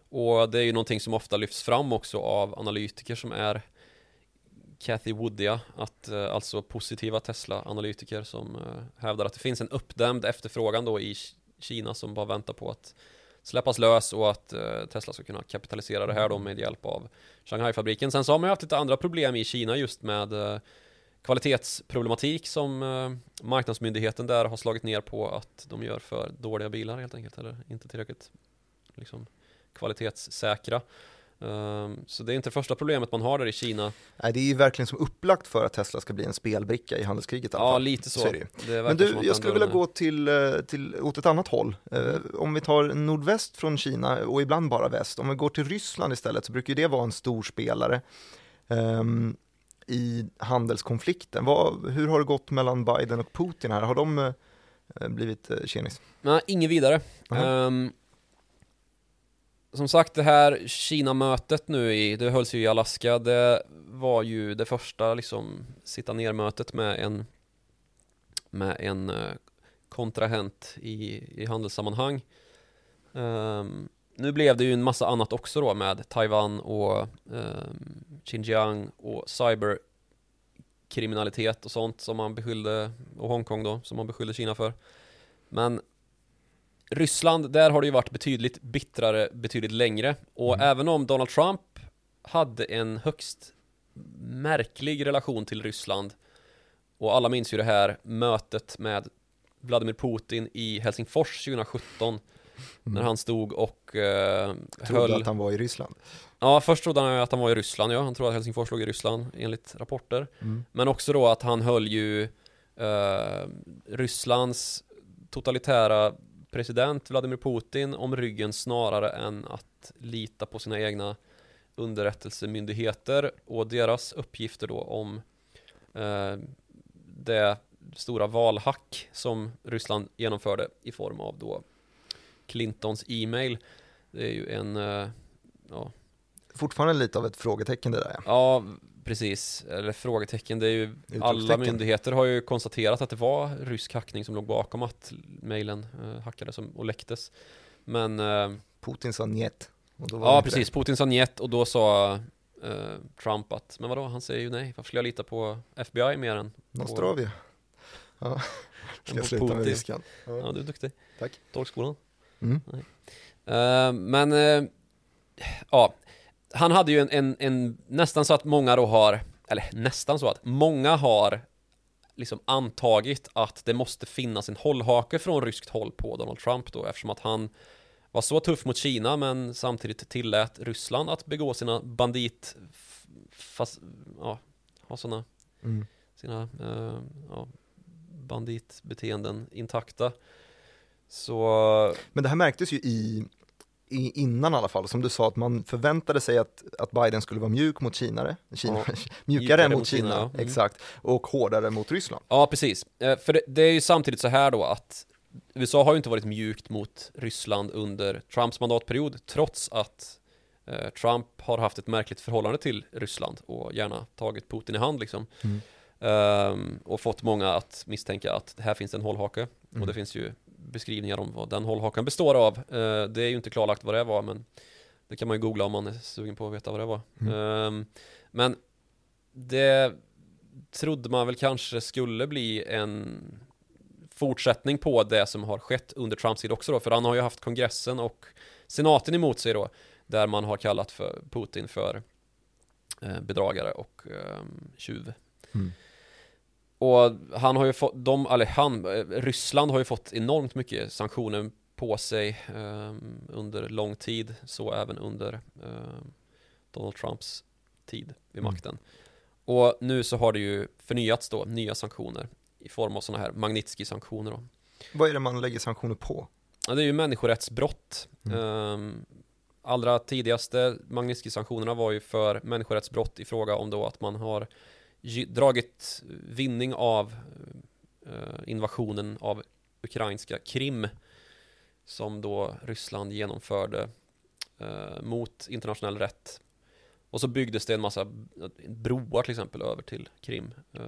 Speaker 2: Och det är ju någonting som ofta lyfts fram också av analytiker som är Cathy Woodia, att eh, alltså positiva Tesla-analytiker som eh, hävdar att det finns en uppdämd efterfrågan då i Kina som bara väntar på att släppas lös och att eh, Tesla ska kunna kapitalisera det här då med hjälp av Shanghai-fabriken. Sen så har man ju haft lite andra problem i Kina just med eh, kvalitetsproblematik som eh, marknadsmyndigheten där har slagit ner på att de gör för dåliga bilar helt enkelt eller inte tillräckligt liksom, kvalitetssäkra. Ehm, så det är inte första problemet man har där i Kina.
Speaker 1: Nej, det är ju verkligen som upplagt för att Tesla ska bli en spelbricka i handelskriget i alla
Speaker 2: Ja,
Speaker 1: fall.
Speaker 2: lite så.
Speaker 1: Så Men du, jag skulle vilja gå till, eh, till, åt ett annat håll. Eh, Om vi tar nordväst från Kina och ibland bara väst, om vi går till Ryssland istället så brukar det vara en stor spelare ehm, i handelskonflikten. Vad, hur har det gått mellan Biden och Putin här? Har de eh, blivit tjenis?
Speaker 2: Nej, inget vidare.
Speaker 1: Aha.
Speaker 2: Ehm, som sagt, det här Kina-mötet nu i, det hölls ju i Alaska, det var ju det första liksom sitta ner-mötet med en med en eh, kontrahent i, i handelssammanhang. Um, nu blev det ju en massa annat också då med Taiwan och um, Xinjiang och cyberkriminalitet och sånt som man beskyllde, och Hongkong då, som man beskyllde Kina för. Men Ryssland, där har det ju varit betydligt bittrare, betydligt längre. Och
Speaker 1: Mm.
Speaker 2: även om Donald Trump hade en högst märklig relation till Ryssland och alla minns ju det här mötet med Vladimir Putin i Helsingfors 2017 när han stod och eh,
Speaker 1: Mm. Trodde
Speaker 2: höll
Speaker 1: att han var i Ryssland.
Speaker 2: Ja, först trodde han att han var i Ryssland, ja. Han trodde att Helsingfors låg i Ryssland enligt rapporter.
Speaker 1: Mm.
Speaker 2: Men också då att han höll ju eh, Rysslands totalitära president Vladimir Putin om ryggen snarare än att lita på sina egna underrättelsemyndigheter och deras uppgifter då om eh, det stora valhack som Ryssland genomförde i form av då Clintons e-mail. Det är ju en, eh, ja,
Speaker 1: Fortfarande lite av ett frågetecken det där. ja.
Speaker 2: Ja, precis. Eller frågetecken. Det är ju alla myndigheter har ju konstaterat att det var rysk hackning som låg bakom att mejlen eh, hackades och- läcktes. Men eh,
Speaker 1: Putin sa njet. Det
Speaker 2: ja, precis. Putin sa njet och då sa eh, Trump att men vadå, han säger ju nej. Varför skulle jag lita på FBI mer än
Speaker 1: Det. Nostrovia. Ja, ska
Speaker 2: på
Speaker 1: sluta med ryskan. Ja.
Speaker 2: Ja, du är duktig.
Speaker 1: Tack.
Speaker 2: Tolkskolan.
Speaker 1: Mm.
Speaker 2: Eh, men ja, han hade ju en, en, en, nästan så att många då har, eller nästan så att många har liksom antagit att det måste finnas en hållhake från ryskt håll på Donald Trump då eftersom att han var så tuff mot Kina men samtidigt tillät Ryssland att begå sina bandit fast, ja, ha sådana
Speaker 1: Mm.
Speaker 2: sina eh, ja, banditbeteenden intakta så
Speaker 1: Men det här märktes ju i, i, innan i alla fall, som du sa, att man förväntade sig att, att Biden skulle vara mjuk mot Kina, Kina
Speaker 2: Ja.
Speaker 1: mjukare, mot
Speaker 2: mot
Speaker 1: Kina,
Speaker 2: Kina, ja. Mm.
Speaker 1: exakt, och hårdare mot Ryssland.
Speaker 2: Ja, precis. Eh, För det, det är ju samtidigt så här då att USA har ju inte varit mjukt mot Ryssland under Trumps mandatperiod trots att eh, Trump har haft ett märkligt förhållande till Ryssland och gärna tagit Putin i hand liksom.
Speaker 1: Mm.
Speaker 2: Ehm, och fått många att misstänka att här finns en hållhake.
Speaker 1: Mm.
Speaker 2: Och det finns ju beskrivningar om vad den hållhaken består av. Eh, det är ju inte klarlagt vad det var men det kan man ju googla om man är sugen på att veta vad det var.
Speaker 1: Mm.
Speaker 2: Ehm, men det trodde man väl kanske skulle bli en fortsättning på det som har skett under Trumps tid också då, för han har ju haft kongressen och senaten emot sig då, där man har kallat för Putin för eh, bedragare och eh, tjuv.
Speaker 1: Mm.
Speaker 2: Och han har ju fått, de, eller han, eh, Ryssland har ju fått enormt mycket sanktioner på sig eh, under lång tid, så även under eh, Donald Trumps tid vid
Speaker 1: Mm.
Speaker 2: makten. Och nu så har det ju förnyats då, nya sanktioner i form av sådana här Magnitsky-sanktioner då.
Speaker 1: Vad är det man lägger sanktioner på?
Speaker 2: Ja, det är ju människorättsbrott.
Speaker 1: Mm.
Speaker 2: Ehm, allra tidigaste Magnitsky-sanktionerna var ju för människorättsbrott i fråga om då att man har dragit vinning av eh, invasionen av ukrainska Krim som då Ryssland genomförde eh, mot internationell rätt. Och så byggdes det en massa broar till exempel över till Krim. Eh,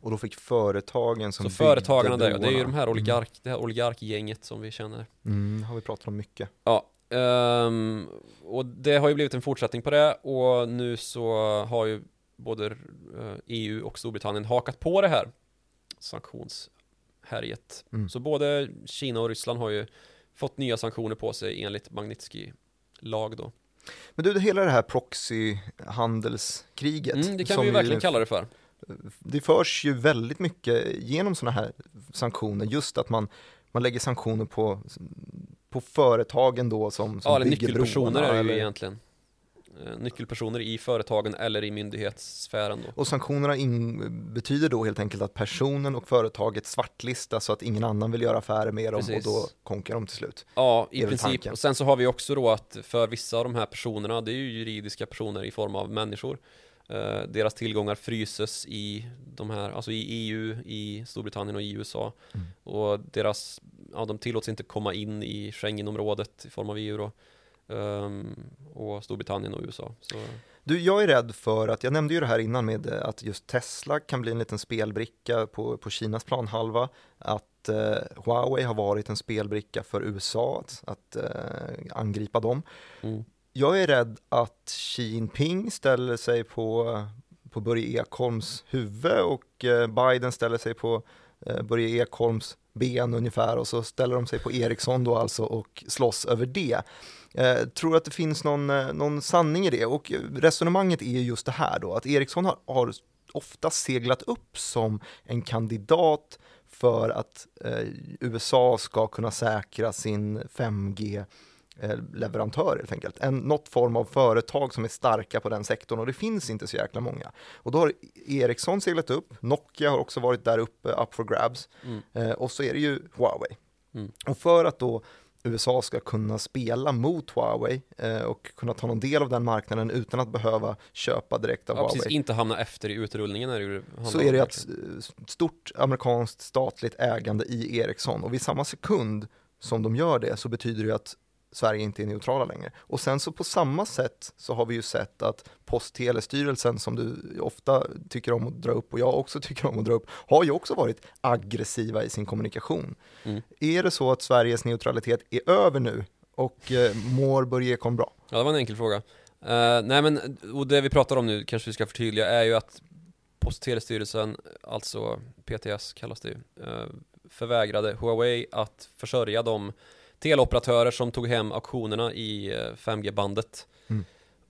Speaker 1: Och då fick företagen som
Speaker 2: så
Speaker 1: byggde
Speaker 2: företagarna där, ja, det är ju
Speaker 1: broarna-
Speaker 2: de här oligark, det här oligarkgänget som vi känner.
Speaker 1: Mm, har vi pratat om mycket.
Speaker 2: Ja, ehm, och det har ju blivit en fortsättning på det och nu så har ju både eh, EU och Storbritannien hakat på det här sanktionshärjet.
Speaker 1: Mm.
Speaker 2: Så både Kina och Ryssland har ju fått nya sanktioner på sig enligt Magnitsky-lag då.
Speaker 1: Men du, hela det här proxyhandelskriget.
Speaker 2: Mm, det kan vi ju verkligen kalla det för.
Speaker 1: Det förs ju väldigt mycket genom sådana här sanktioner, just att man, man lägger sanktioner på, på företagen då som, som
Speaker 2: Ja, eller
Speaker 1: bygger
Speaker 2: nyckelpersoner är det ju
Speaker 1: eller-
Speaker 2: egentligen. Eh, Nyckelpersoner i företagen eller i myndighetssfären då.
Speaker 1: Och sanktionerna betyder då helt enkelt att personen och företaget svartlistas så att ingen annan vill göra affärer med dem
Speaker 2: Precis.
Speaker 1: och då konkar de till slut.
Speaker 2: Ja, i princip.
Speaker 1: tanken.
Speaker 2: Och sen så har vi också då att för vissa av de här personerna, det är ju juridiska personer i form av människor. Eh, deras tillgångar fryses i de här, alltså i EU, i Storbritannien och i USA.
Speaker 1: Mm.
Speaker 2: Och deras, ja de tillåts inte komma in i Schengenområdet i form av EU då. Ehm, och Storbritannien och USA. Så,
Speaker 1: Du, jag är rädd för att, jag nämnde ju det här innan med eh, att just Tesla kan bli en liten spelbricka på, på Kinas planhalva, att eh, Huawei har varit en spelbricka för USA att, att eh, angripa dem.
Speaker 2: mm.
Speaker 1: Jag är rädd att Xi Jinping ställer sig på, på Börje Ekholms huvud och eh, Biden ställer sig på eh, Börje Ekholms ben ungefär och så ställer de sig på Ericsson då alltså och slåss över det. Eh, tror att det finns någon, eh, någon sanning i det och resonemanget är just det här då att Ericsson har, har ofta seglat upp som en kandidat för att eh, USA ska kunna säkra sin 5G eh, leverantör helt enkelt. En, något form av företag som är starka på den sektorn och det finns inte så jäkla många. Och då har Ericsson seglat upp, Nokia har också varit där uppe, up for grabs
Speaker 2: Mm.
Speaker 1: eh, och så är det ju Huawei.
Speaker 2: Mm.
Speaker 1: Och för att då USA ska kunna spela mot Huawei eh, och kunna ta någon del av den marknaden utan att behöva köpa direkt av
Speaker 2: Ja,
Speaker 1: Huawei.
Speaker 2: Precis, inte hamna efter i utrullningen är det
Speaker 1: så är det ett eh, stort amerikanskt statligt ägande i Ericsson. Och vid samma sekund som de gör det så betyder det att Sverige inte är neutrala längre. Och sen så på samma sätt så har vi ju sett att Post telestyrelsen som du ofta tycker om att dra upp och jag också tycker om att dra upp har ju också varit aggressiva i sin kommunikation.
Speaker 2: Mm.
Speaker 1: Är det så att Sveriges neutralitet är över nu och eh, mår Börje Ekholm bra?
Speaker 2: Ja, det var en enkel fråga. Eh, nej men, och det vi pratar om nu kanske vi ska förtydliga är ju att Post och telestyrelsen, alltså PTS kallas det ju, eh, förvägrade Huawei att försörja de teleoperatörer som tog hem auktionerna i eh, 5G-bandet
Speaker 1: Mm.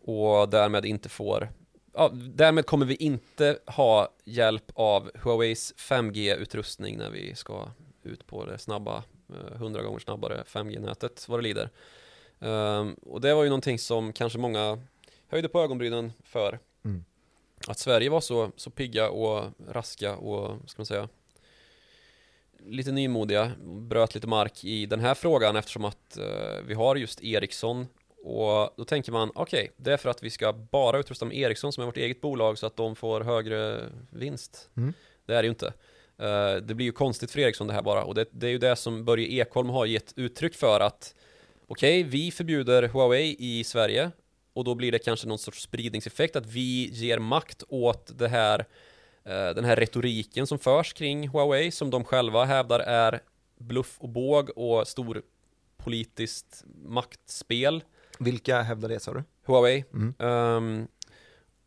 Speaker 2: och därmed inte får Ja, därmed kommer vi inte ha hjälp av Huaweis 5G-utrustning när vi ska ut på det snabba, eh, 100 gånger snabbare 5G-nätet vad det lider. Ehm, och det var ju någonting som kanske många höjde på ögonbrynen för.
Speaker 1: Mm.
Speaker 2: Att Sverige var så, så pigga och raska och, ska man säga, lite nymodiga, bröt lite mark i den här frågan eftersom att eh, vi har just Ericsson och då tänker man, okej, det är för att vi ska bara utrusta med Ericsson som är vårt eget bolag så att de får högre vinst.
Speaker 1: Mm.
Speaker 2: Det är det ju inte. Eh, det blir ju konstigt för Ericsson det här bara och det, det är ju det som Börje Ekholm har gett uttryck för att okej, vi förbjuder Huawei i Sverige och då blir det kanske någon sorts spridningseffekt att vi ger makt åt det här, den här retoriken som förs kring Huawei som de själva hävdar är bluff och båg och stor politiskt maktspel.
Speaker 1: Vilka hävdar det sa du?
Speaker 2: Huawei.
Speaker 1: Mm.
Speaker 2: Ehm,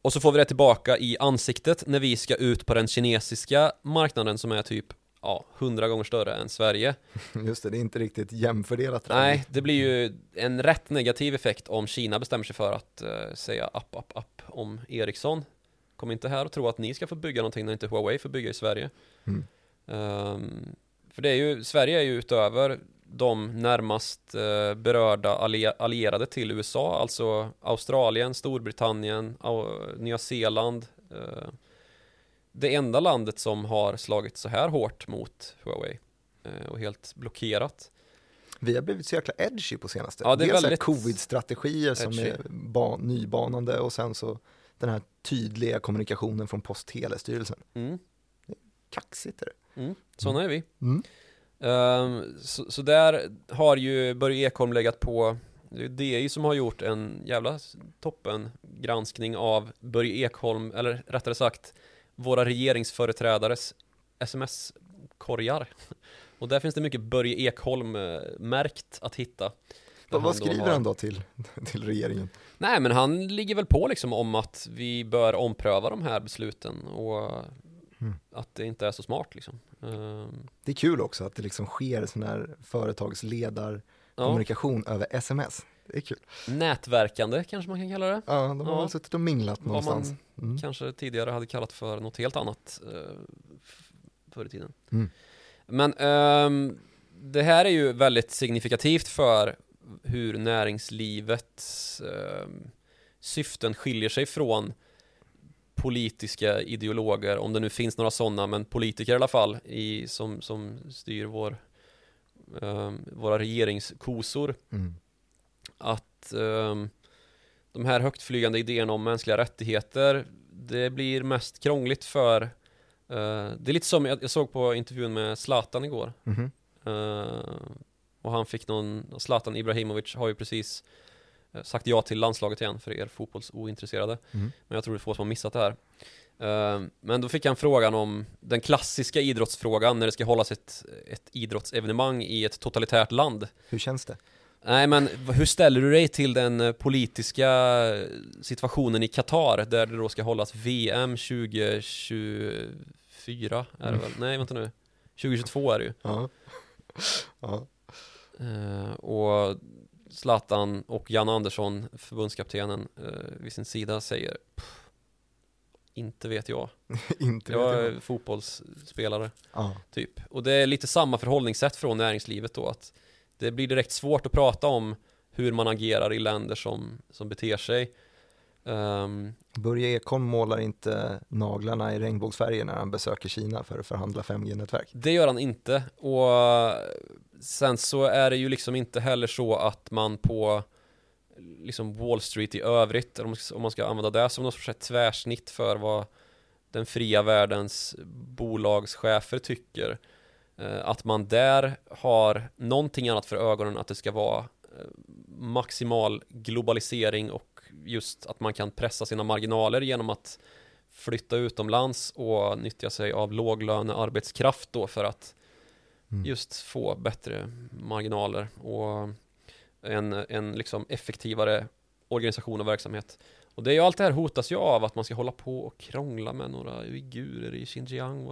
Speaker 2: och så får vi det tillbaka i ansiktet när vi ska ut på den kinesiska marknaden som är typ ja, 100 gånger större än Sverige.
Speaker 1: Just det, det är inte riktigt jämfördelat.
Speaker 2: Nej, det blir ju en rätt negativ effekt om Kina bestämmer sig för att eh, säga app, app, app om Ericsson. Kom inte här och tro att ni ska få bygga någonting när inte Huawei får bygga i Sverige.
Speaker 1: Mm.
Speaker 2: Ehm, för det är ju, Sverige är ju utöver de närmast eh, berörda allie- allierade till USA, alltså Australien, Storbritannien, Au- Nya Zeeland. eh, det enda landet som har slagit så här hårt mot Huawei eh, och helt blockerat.
Speaker 1: Vi har blivit så jäkla edgy på senaste.
Speaker 2: Ja, det är
Speaker 1: Dels
Speaker 2: väldigt
Speaker 1: covid-strategier som
Speaker 2: edgy.
Speaker 1: är ba- nybanande och sen så den här tydliga kommunikationen från Post telestyrelsen.
Speaker 2: Mm,
Speaker 1: Kaxigt är det.
Speaker 2: mm, sådana är vi.
Speaker 1: Mm.
Speaker 2: Um, så, så, där har ju Börje Ekholm legat på Det är DI som har gjort en jävla toppen granskning av Börje Ekholm, eller rättare sagt Våra regeringsföreträdares sms-korgar Och där finns det mycket Börje Ekholm-märkt att hitta
Speaker 1: Vad, vad skriver har... han då till, till regeringen?
Speaker 2: Nej men han ligger väl på liksom om att vi bör ompröva de här besluten och mm. att det inte är så smart liksom. Um...
Speaker 1: Det är kul också att det liksom sker sån här företagsledarkommunikation ja. över sms. Det är kul.
Speaker 2: Nätverkande kanske man kan kalla det.
Speaker 1: Ja, de har ja. väl suttit och minglat någonstans.
Speaker 2: Vad man mm. kanske tidigare hade kallat för något helt annat uh, förr i tiden. Mm. Men um, det här är ju väldigt signifikativt för hur näringslivets eh, syften skiljer sig från politiska ideologer, om det nu finns några sådana, men politiker i alla fall, i, som, som styr vår, eh, våra regeringskosor. Mm. Att eh, de här högtflygande idéerna om mänskliga rättigheter, det blir mest krångligt för eh, det är lite som jag, jag, såg på intervjun med Zlatan igår. Mm -hmm. Och han fick någon, Zlatan Ibrahimovic har ju precis eh, sagt ja till landslaget igen för er fotbollsointresserade. Mm. Men jag tror det är få som har missat det här. Eh, men då fick han frågan om den klassiska idrottsfrågan när det ska hållas ett, ett idrottsevenemang i ett totalitärt land.
Speaker 1: Hur känns det?
Speaker 2: Nej men hur ställer du dig till den eh, politiska situationen i Qatar där det då ska hållas VM 2024 är det mm. väl? Nej vänta nu 2022 är det ju Ja, ja. Uh, och Zlatan och Jan Andersson, förbundskaptenen, uh, vid sin sida säger inte vet jag.
Speaker 1: inte
Speaker 2: jag vet jag är fotbollsspelare, ah. typ. Och det är lite samma förhållningssätt från näringslivet då, att det blir direkt svårt att prata om hur man agerar i länder som, som beter sig.
Speaker 1: Um, Börje Ekholm målar inte naglarna i regnbågsfärger när han besöker Kina för att förhandla 5G-nätverk.
Speaker 2: Det gör han inte och sen så är det ju liksom inte heller så att man på liksom Wall Street i övrigt, om man ska använda det som något sorts tvärsnitt för vad den fria världens bolagschefer tycker. Eh, att man där har någonting annat för ögonen att det ska vara maximal globalisering och just att man kan pressa sina marginaler genom att flytta utomlands och nyttja sig av låglönearbetskraft då för att mm. just få bättre marginaler och en, en liksom effektivare organisation och verksamhet. Och det är ju allt det här hotas ju av att man ska hålla på och krångla med några uigurer i Xinjiang.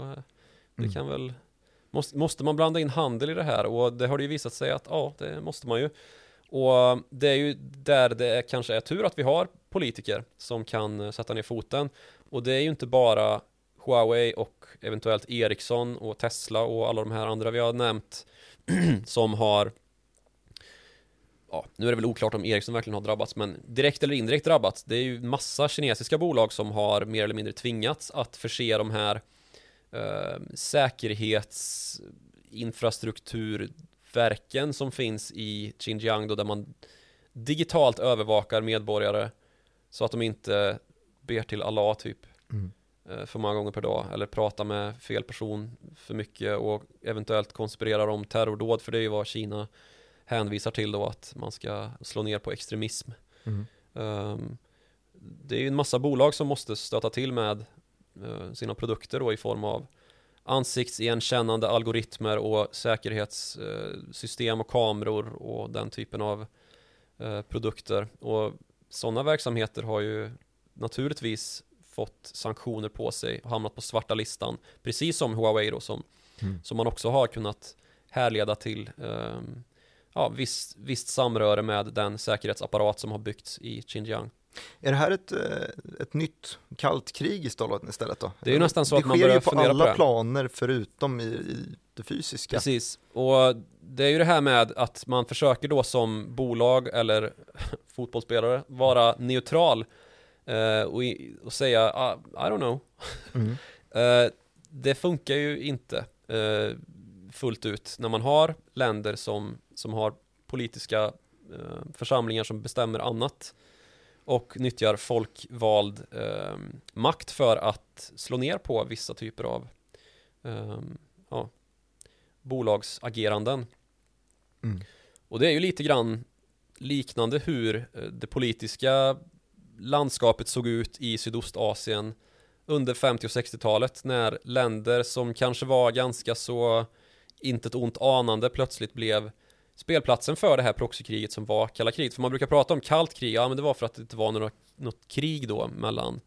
Speaker 2: Det mm. kan väl måste, måste man blanda in handel i det här? Och det har det ju visat sig att ja, det måste man ju. Och det är ju där det kanske är tur att vi har politiker som kan eh, sätta ner foten. Och det är ju inte bara Huawei och eventuellt Ericsson och Tesla och alla de här andra vi har nämnt som har Ja, nu är det väl oklart om Ericsson verkligen har drabbats men direkt eller indirekt drabbats det är ju massa kinesiska bolag som har mer eller mindre tvingats att förse de här eh, säkerhetsinfrastrukturverken som finns i Xinjiang då där man digitalt övervakar medborgare så att de inte ber till Allah typ mm. Eh, för många gånger per dag eller pratar med fel person för mycket och eventuellt konspirerar om terrordåd för det är ju vad Kina hänvisar till då att man ska slå ner på extremism. Mm. Um, det är ju en massa bolag som måste stöta till med uh, sina produkter då i form av ansiktsigenkännande algoritmer och säkerhetssystem och kameror och den typen av uh, produkter. Och sådana verksamheter har ju naturligtvis fått sanktioner på sig och hamnat på svarta listan. Precis som Huawei då som, mm. som man också har kunnat härleda till um, ja, visst, visst samröre med den säkerhetsapparat som har byggts i Xinjiang.
Speaker 1: Är det här ett, eh, ett nytt kallt krig istället då?
Speaker 2: Det är ju nästan så det att man börjar fundera på det.
Speaker 1: Sker ju på alla planer förutom i, i det fysiska.
Speaker 2: Precis, och det är ju det här med att man försöker då som bolag eller fotbollsspelare vara neutral uh, och, och, säga uh, I don't know. Mm. uh, det funkar ju inte fullt ut när man har länder som, som har politiska församlingar som bestämmer annat och nyttjar folkvald makt för att slå ner på vissa typer av ja, bolagsageranden.
Speaker 1: Mm.
Speaker 2: Och det är ju lite grann liknande hur eh, det politiska landskapet såg ut i Sydostasien under 50 och 60-talet när länder som kanske var ganska så inte ett ont anande plötsligt blev spelplatsen för det här proxykriget som var kalla kriget. För man brukar prata om kallt krig, ja men det var för att det inte var några, något krig då mellan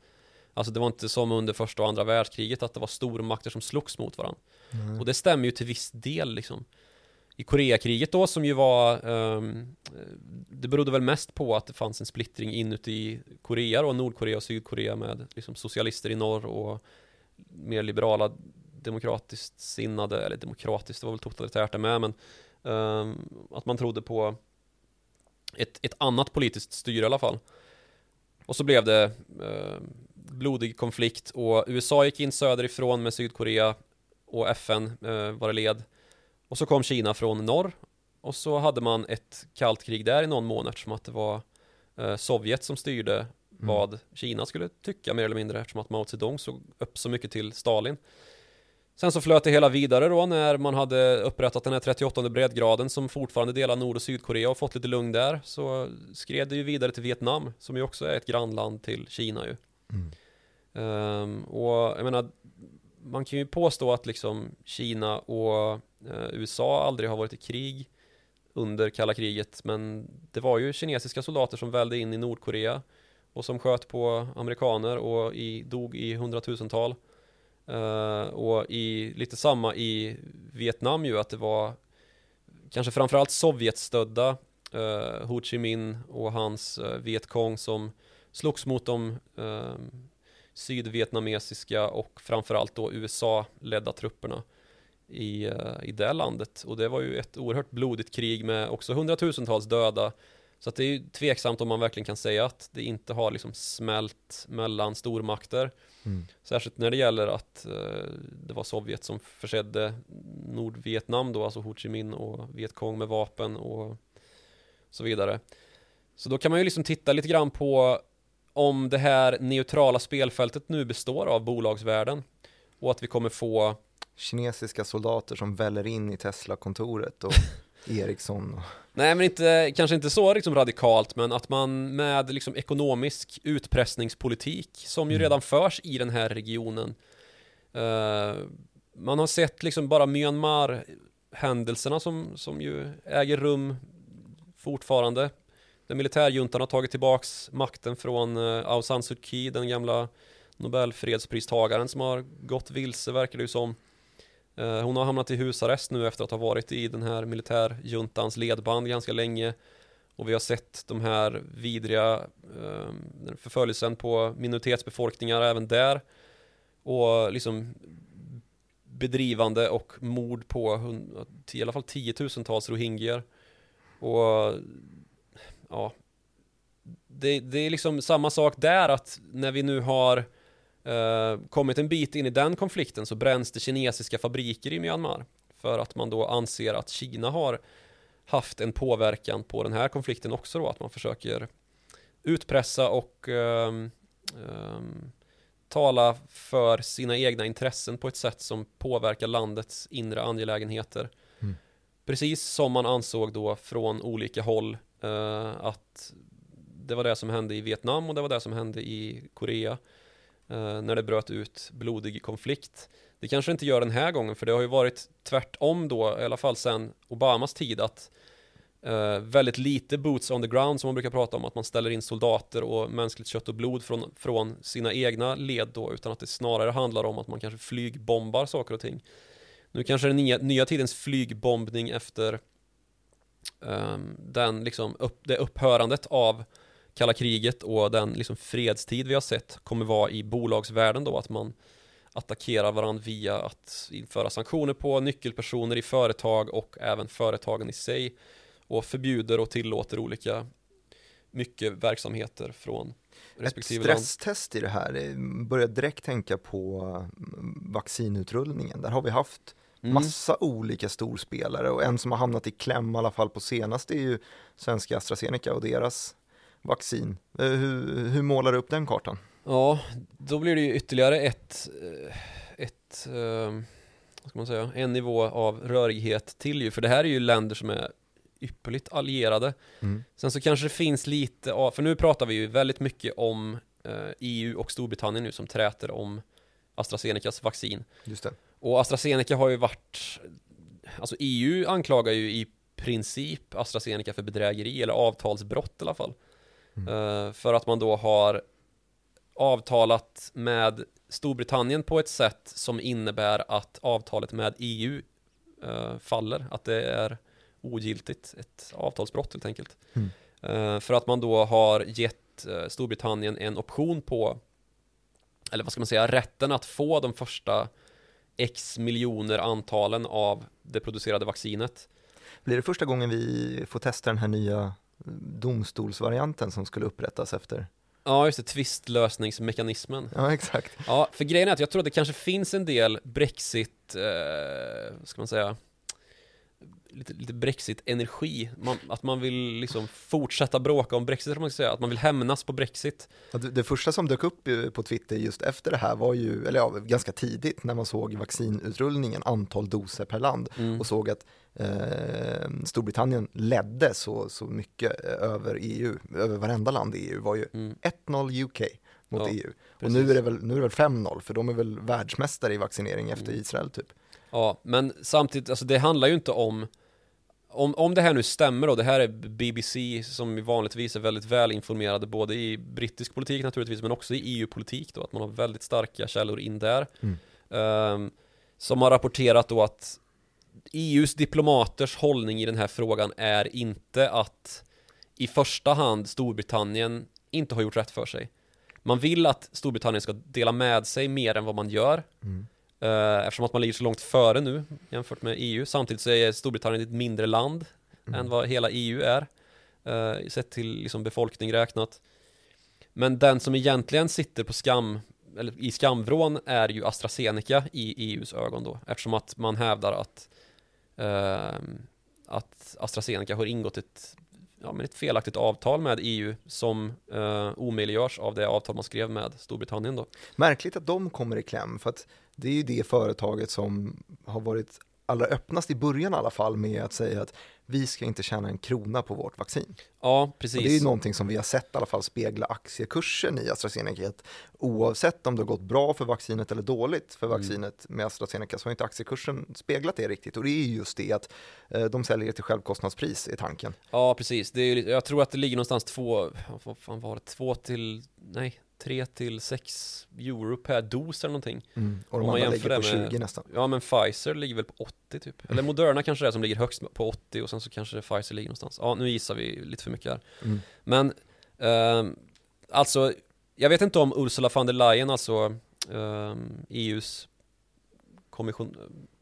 Speaker 2: Alltså det var inte som under första och andra världskriget att det var stormakter som slogs mot varandra.
Speaker 1: Mm.
Speaker 2: Och det stämmer ju till viss del liksom. I Koreakriget då som ju var ehm, Det berodde väl mest på att det fanns en splittring inuti Korea då, Nordkorea och Sydkorea med liksom socialister i norr och mer liberala demokratiskt sinnade, eller demokratiskt, det var väl totalitärt det med, men att man trodde på ett, ett annat politiskt styre i alla fall. Och så blev det eh, blodig konflikt och USA gick in söderifrån med Sydkorea och FN eh, var det led. Och så kom Kina från norr och så hade man ett kallt krig där i någon månad eftersom att det var eh, Sovjet som styrde vad Kina skulle tycka mer eller mindre eftersom att Mao Zedong såg upp så mycket till Stalin. Sen så flöt det hela vidare då när man hade upprättat den här 38 breddgraden som fortfarande delar Nord och Sydkorea och fått lite lugn där så skred det ju vidare till Vietnam som ju också är ett grannland till Kina ju.
Speaker 1: Mm.
Speaker 2: Ehm, och jag menar, man kan ju påstå att liksom Kina och eh, USA aldrig har varit i krig under kalla kriget, men det var ju kinesiska soldater som välde in i Nordkorea och som sköt på amerikaner och i, dog i hundratusental. Uh, och i lite samma i Vietnam ju att det var kanske framförallt Sovjetstödda uh, eh, Ho Chi Minh och hans eh, uh, Vietkong som slogs mot de uh, sydvietnamesiska och framförallt då USA-ledda trupperna i, uh, i det landet. Och det var ju ett oerhört blodigt krig med också hundratusentals döda. Så det är ju tveksamt om man verkligen kan säga att det inte har liksom smält mellan stormakter.
Speaker 1: Mm.
Speaker 2: Särskilt när det gäller att eh, det var Sovjet som försedde Nordvietnam då, alltså Ho Chi Minh och Vietcong med vapen och så vidare. Så då kan man ju liksom titta lite grann på om det här neutrala spelfältet nu består av bolagsvärlden och att vi kommer få
Speaker 1: Kinesiska soldater som väller in i Tesla-kontoret och Ericsson.
Speaker 2: Nej men inte, kanske inte så liksom radikalt men att man med liksom ekonomisk utpressningspolitik som ju
Speaker 1: Mm.
Speaker 2: redan förs i den här regionen eh, Man har sett liksom bara Myanmar händelserna som, som ju äger rum fortfarande Den militärjuntan har tagit tillbaks makten från eh, Aung San Suu Kyi, den gamla Nobelfredspristagaren som har gått vilse verkar det ju som Eh, hon har hamnat i husarrest nu efter att ha varit i den här militärjuntans ledband ganska länge. Och vi har sett de här vidriga ehm, förföljelsen på minoritetsbefolkningar även där. Och liksom bedrivande och mord på i alla fall tiotusentals rohingyer och ja det, det är liksom samma sak där att när vi nu har eh, kommit en bit in i den konflikten så bränns det kinesiska fabriker i Myanmar för att man då anser att Kina har haft en påverkan på den här konflikten också då att man försöker utpressa och ehm, ehm, tala för sina egna intressen på ett sätt som påverkar landets inre angelägenheter.
Speaker 1: Mm.
Speaker 2: Precis som man ansåg då från olika håll eh, att det var det som hände i Vietnam och det var det som hände i Korea Eh, när det bröt ut blodig konflikt. Det kanske inte gör den här gången för det har ju varit tvärtom då, i alla fall sedan Obamas tid att eh, väldigt lite boots on the ground som man brukar prata om, att man ställer in soldater och mänskligt kött och blod från, från sina egna led då, utan att det snarare handlar om att man kanske flygbombar saker och ting. Nu kanske den nya, nya tidens flygbombning efter um, den liksom upp, det upphörandet av kalla kriget och den liksom fredstid vi har sett kommer vara i bolagsvärlden då att man attackerar varandra via att införa sanktioner på nyckelpersoner i företag och även företagen i sig och förbjuder och tillåter olika mycket verksamheter från
Speaker 1: Ett
Speaker 2: respektive land.
Speaker 1: stresstest i det här, börjar direkt tänka på mm, vaccinutrullningen. Där har vi haft
Speaker 2: Mm.
Speaker 1: massa olika storspelare och en som har hamnat i kläm i alla fall på senast är ju svenska AstraZeneca och deras vaccin. Eh, Hur, hur målar du upp den kartan?
Speaker 2: Ja, då blir det ju ytterligare ett, eh, ett eh, vad ska man säga, en nivå av rörighet till ju, för det här är ju länder som är ypperligt allierade.
Speaker 1: Mm.
Speaker 2: Sen så kanske det finns lite av, för nu pratar vi ju väldigt mycket om EU och Storbritannien nu som träter om AstraZenecas vaccin.
Speaker 1: Just det.
Speaker 2: Och AstraZeneca har ju varit, alltså EU anklagar ju i princip AstraZeneca för bedrägeri eller avtalsbrott i alla fall.
Speaker 1: Mm.
Speaker 2: Eh, för att man då har avtalat med Storbritannien på ett sätt som innebär att avtalet med EU eh, faller, att det är ogiltigt, ett avtalsbrott helt enkelt.
Speaker 1: Mm.
Speaker 2: Eh, för att man då har gett Storbritannien en option på, eller vad ska man säga, rätten att få de första X miljoner antalen av det producerade vaccinet.
Speaker 1: Blir det första gången vi får testa den här nya domstolsvarianten som skulle upprättas efter?
Speaker 2: Ja, just det, tvistlösningsmekanismen.
Speaker 1: Ja, exakt.
Speaker 2: Ja, för grejen är att jag tror att det kanske finns en del Brexit, eh, ska man säga, lite, lite Brexit-energi. Att man vill liksom fortsätta bråka om Brexit, man säga. Att man vill hämnas på Brexit.
Speaker 1: Det- Det första som dök upp eh, på Twitter just efter det här var ju, eller ja, ganska tidigt när man såg vaccinutrullningen, antal doser per land
Speaker 2: Mm.
Speaker 1: och såg att eh, Storbritannien ledde så, så mycket eh, över EU, över varenda land i EU var ju
Speaker 2: Mm.
Speaker 1: 1-0 UK mot
Speaker 2: Ja,
Speaker 1: EU. Och
Speaker 2: precis.
Speaker 1: nu är, det väl, nu är det väl 5-0 för de är väl världsmästare i vaccinering efter
Speaker 2: Mm.
Speaker 1: Israel typ.
Speaker 2: Ja, men samtidigt, alltså det handlar ju inte om om, om det här nu stämmer och det här är BBC som vanligtvis är väldigt välinformerade både i brittisk politik naturligtvis men också i EU-politik då att man har väldigt starka källor in där
Speaker 1: Mm.
Speaker 2: Ehm, som har rapporterat då att EUs diplomaters hållning i den här frågan är inte att i första hand Storbritannien inte har gjort rätt för sig. Man vill att Storbritannien ska dela med sig mer än vad man gör
Speaker 1: Mm.
Speaker 2: Eh, Eftersom att man ligger så långt före nu jämfört med EU. Samtidigt så är Storbritannien ett mindre land
Speaker 1: Mm.
Speaker 2: än vad hela EU är. eh, Sett till liksom befolkning räknat. Men den som egentligen sitter på skam, eller i skamvrån är ju AstraZeneca i EUs ögon då. Eftersom att man hävdar att, ehm, att AstraZeneca har ingått ett, ja, men ett felaktigt avtal med EU som uh, omöjliggörs av det avtal man skrev med Storbritannien då.
Speaker 1: Märkligt att de kommer i kläm för att det är ju det företaget som har varit allra öppnast i början i alla fall med att säga att vi ska inte tjäna en krona på vårt vaccin.
Speaker 2: Ja, precis.
Speaker 1: Och det är ju någonting som vi har sett i alla fall spegla aktiekursen i AstraZeneca. Att oavsett om det har gått bra för vaccinet eller dåligt för
Speaker 2: Mm.
Speaker 1: vaccinet med AstraZeneca så har inte aktiekursen speglat det riktigt. Och det är ju just det att eh, de säljer till självkostnadspris i tanken.
Speaker 2: Ja, precis. Det är, jag tror att det ligger någonstans två, vad fan var det, två till, nej, tre till sex euro per dos eller någonting.
Speaker 1: Och
Speaker 2: Om
Speaker 1: de
Speaker 2: man
Speaker 1: andra ligger på
Speaker 2: det med-
Speaker 1: 20 nästan.
Speaker 2: Ja, men Pfizer ligger väl på 80 typ. Eller Moderna kanske det är som ligger högst på 80 och sen så kanske Pfizer ligger någonstans. Ja, nu gissar vi lite för mycket här.
Speaker 1: Mm.
Speaker 2: Men, ehm, alltså, jag vet inte om Ursula von der Leyen, alltså ehm, EUs kommission,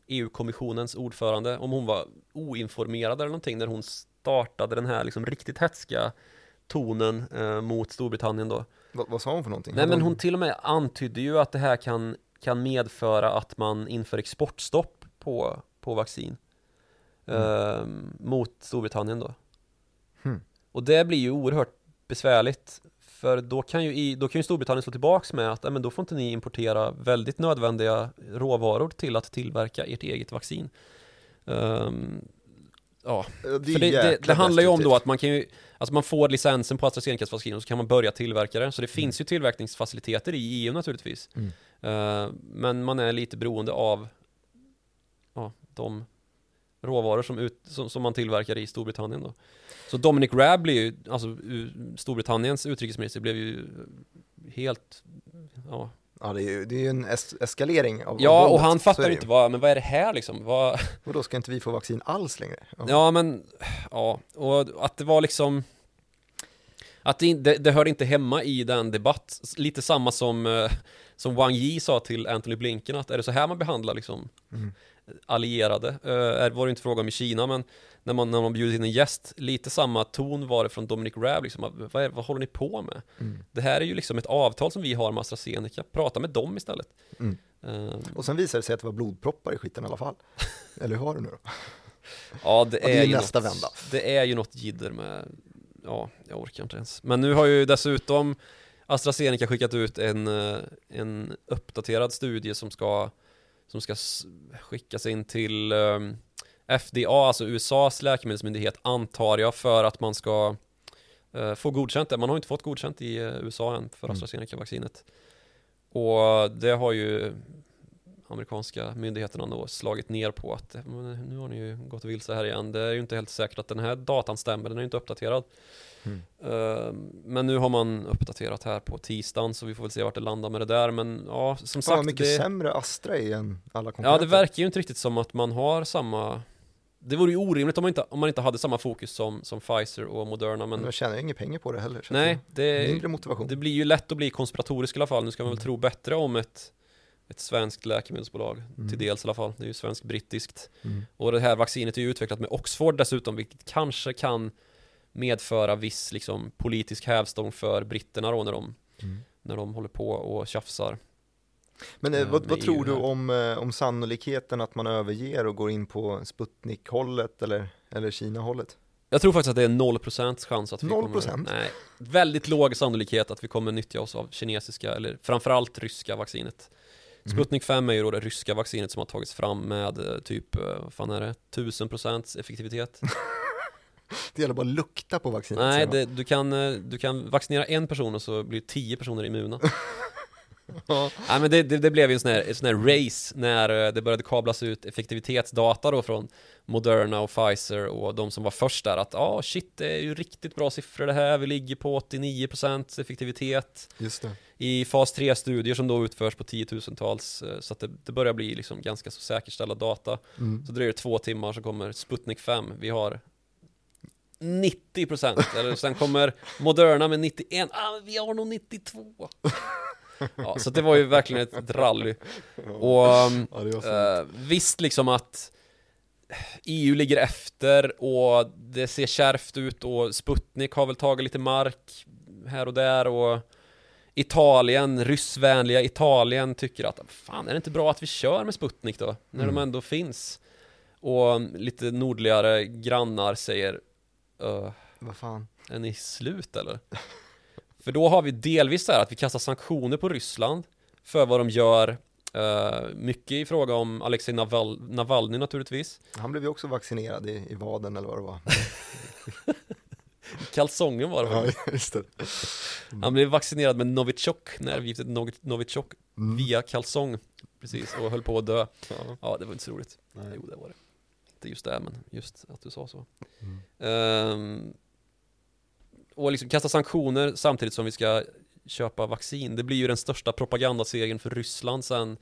Speaker 2: EU-kommissionens ordförande, om hon var oinformerad eller någonting när hon startade den här liksom riktigt hetska tonen eh, mot Storbritannien då.
Speaker 1: Vad, vad sa hon för någonting?
Speaker 2: Nej men hon till och med antydde ju att det här kan, kan medföra att man inför exportstopp på, på vaccin ehm, mot Storbritannien då.
Speaker 1: Hmm.
Speaker 2: Och det blir ju oerhört besvärligt för då kan ju, då kan ju Storbritannien slå tillbaks med att "Nej, men då får inte ni importera väldigt nödvändiga råvaror till att tillverka ert eget vaccin. Ehm, ja,
Speaker 1: är
Speaker 2: för det, det, det handlar ju om då att man kan ju Alltså man får licensen på AstraZenecas vaccin och så kan man börja tillverka det. Så det finns ju tillverkningsfaciliteter i EU naturligtvis.
Speaker 1: Mm.
Speaker 2: Eh, Men man är lite beroende av Ja, de råvaror som, ut, som, som man tillverkar i Storbritannien då. Så Dominic Raab blir ju, alltså Storbritanniens utrikesminister blev ju helt Ja,
Speaker 1: Ja, det är ju, det är ju en es eskalering av av
Speaker 2: ja och han fattar inte vad, men vad är det här liksom? Vad,
Speaker 1: Och då ska inte vi få vaccin alls längre?
Speaker 2: Ja men, ja, och att det var liksom Att det, det, det hörde inte hemma i den debatt, lite samma som eh, Som Wang Yi sa till Anthony Blinken att är det så här man behandlar liksom
Speaker 1: Mm.
Speaker 2: Allierade, uh, var det inte fråga om i Kina men När man, när man bjudit in en gäst, lite samma ton var det från Dominic Raab liksom, vad, är, vad håller ni på med?
Speaker 1: Mm.
Speaker 2: Det här är ju liksom ett avtal som vi har med AstraZeneca, prata med dem istället
Speaker 1: Mm.
Speaker 2: Eh,
Speaker 1: Och sen visade det sig att det var blodproppar i skiten i alla fall. Eller hur var det nu då?
Speaker 2: Ja, det
Speaker 1: Ja, det
Speaker 2: är,
Speaker 1: är
Speaker 2: ju
Speaker 1: nästa
Speaker 2: något,
Speaker 1: vända.
Speaker 2: Det är ju något jidder med, ja, jag orkar inte ens. Men nu har ju dessutom AstraZeneca skickat ut en, eh, en uppdaterad studie som ska som ska skickas in till um, FDA, alltså USAs läkemedelsmyndighet, antar jag, för att man ska uh, få godkänt det. Man har inte fått godkänt i uh, USA än för mm. AstraZeneca-vaccinet. Och det har ju amerikanska myndigheterna då slagit ner på att nu har ni ju gått vilse här igen. Det är ju inte helt säkert att den här datan stämmer, den är ju inte uppdaterad. Mm. Uh, men nu har man uppdaterat här på tisdagen så vi får väl se vart det landar med det där. Men ja, som Fan, sagt.
Speaker 1: mycket
Speaker 2: det...
Speaker 1: sämre Astra är än alla
Speaker 2: konkurrenter. Ja, det verkar ju inte riktigt som att man har samma det vore ju orimligt om man inte, om man inte hade samma fokus som, som Pfizer och Moderna men
Speaker 1: Man tjänar inga pengar på det heller
Speaker 2: Nej, det,
Speaker 1: mindre motivation
Speaker 2: det blir ju lätt att bli konspiratorisk i alla fall Nu ska man väl mm. tro bättre om ett ett svenskt läkemedelsbolag, mm. till dels i alla fall. Det är ju svensk-brittiskt. Mm. Och det här vaccinet är ju utvecklat med Oxford dessutom, vilket kanske kan medföra viss liksom, politisk hävstång för britterna då när de, mm. när de håller på och tjafsar.
Speaker 1: Men eh, vad, vad tror du om, eh, om sannolikheten att man överger och går in på Sputnik-hållet eller, eller Kina-hållet?
Speaker 2: Jag tror faktiskt att det är 0% chans att vi
Speaker 1: 0%?
Speaker 2: kommer, nej, väldigt låg sannolikhet att vi kommer nyttja oss av kinesiska eller framförallt ryska vaccinet. Mm. Sputnik 5 är ju då det ryska vaccinet som har tagits fram med eh, typ, eh, vad fan är det, 1000% effektivitet.
Speaker 1: det gäller bara att lukta på vaccinet.
Speaker 2: Nej, det, du, kan, eh, du kan vaccinera en person och så blir 10 personer immuna. ja. Nej men det, det, det, blev ju en sån här, en sån här race när det började kablas ut effektivitetsdata då från Moderna och Pfizer och de som var först där att ja ah, shit det är ju riktigt bra siffror det här, vi ligger på 89% effektivitet.
Speaker 1: Just det
Speaker 2: i fas 3-studier som då utförs på tiotusentals eh, så att det, det börjar bli liksom ganska så säkerställda data. Mm. Så dröjer det två timmar så kommer Sputnik 5. Vi har 90% eller sen kommer Moderna med 91. Ah, vi har nog 92. Ja, så det var ju verkligen ett rally. Och ja, eh, visst liksom att EU ligger efter och det ser kärvt ut och Sputnik har väl tagit lite mark här och där och Italien, ryssvänliga Italien tycker att fan är det inte bra att vi kör med Sputnik då? När mm. de ändå finns. Och lite nordligare grannar säger
Speaker 1: Vad fan?
Speaker 2: Är ni slut eller? för då har vi delvis så här att vi kastar sanktioner på Ryssland för vad de gör Uh, mycket i fråga om Alexej Naval Navalny naturligtvis
Speaker 1: Han blev ju också vaccinerad i, i vaden eller vad det var
Speaker 2: Kalsongen var det
Speaker 1: ja, just det.
Speaker 2: Mm. Han blev vaccinerad med Novichok, nervgiftet Novichok mm. via kalsong Precis, och höll på att dö Ja, ja det var inte så roligt Nej. Jo, det var det Inte just det, men just att du sa så mm. um, Och liksom kasta sanktioner samtidigt som vi ska köpa vaccin Det blir ju den största propagandasegern för Ryssland sen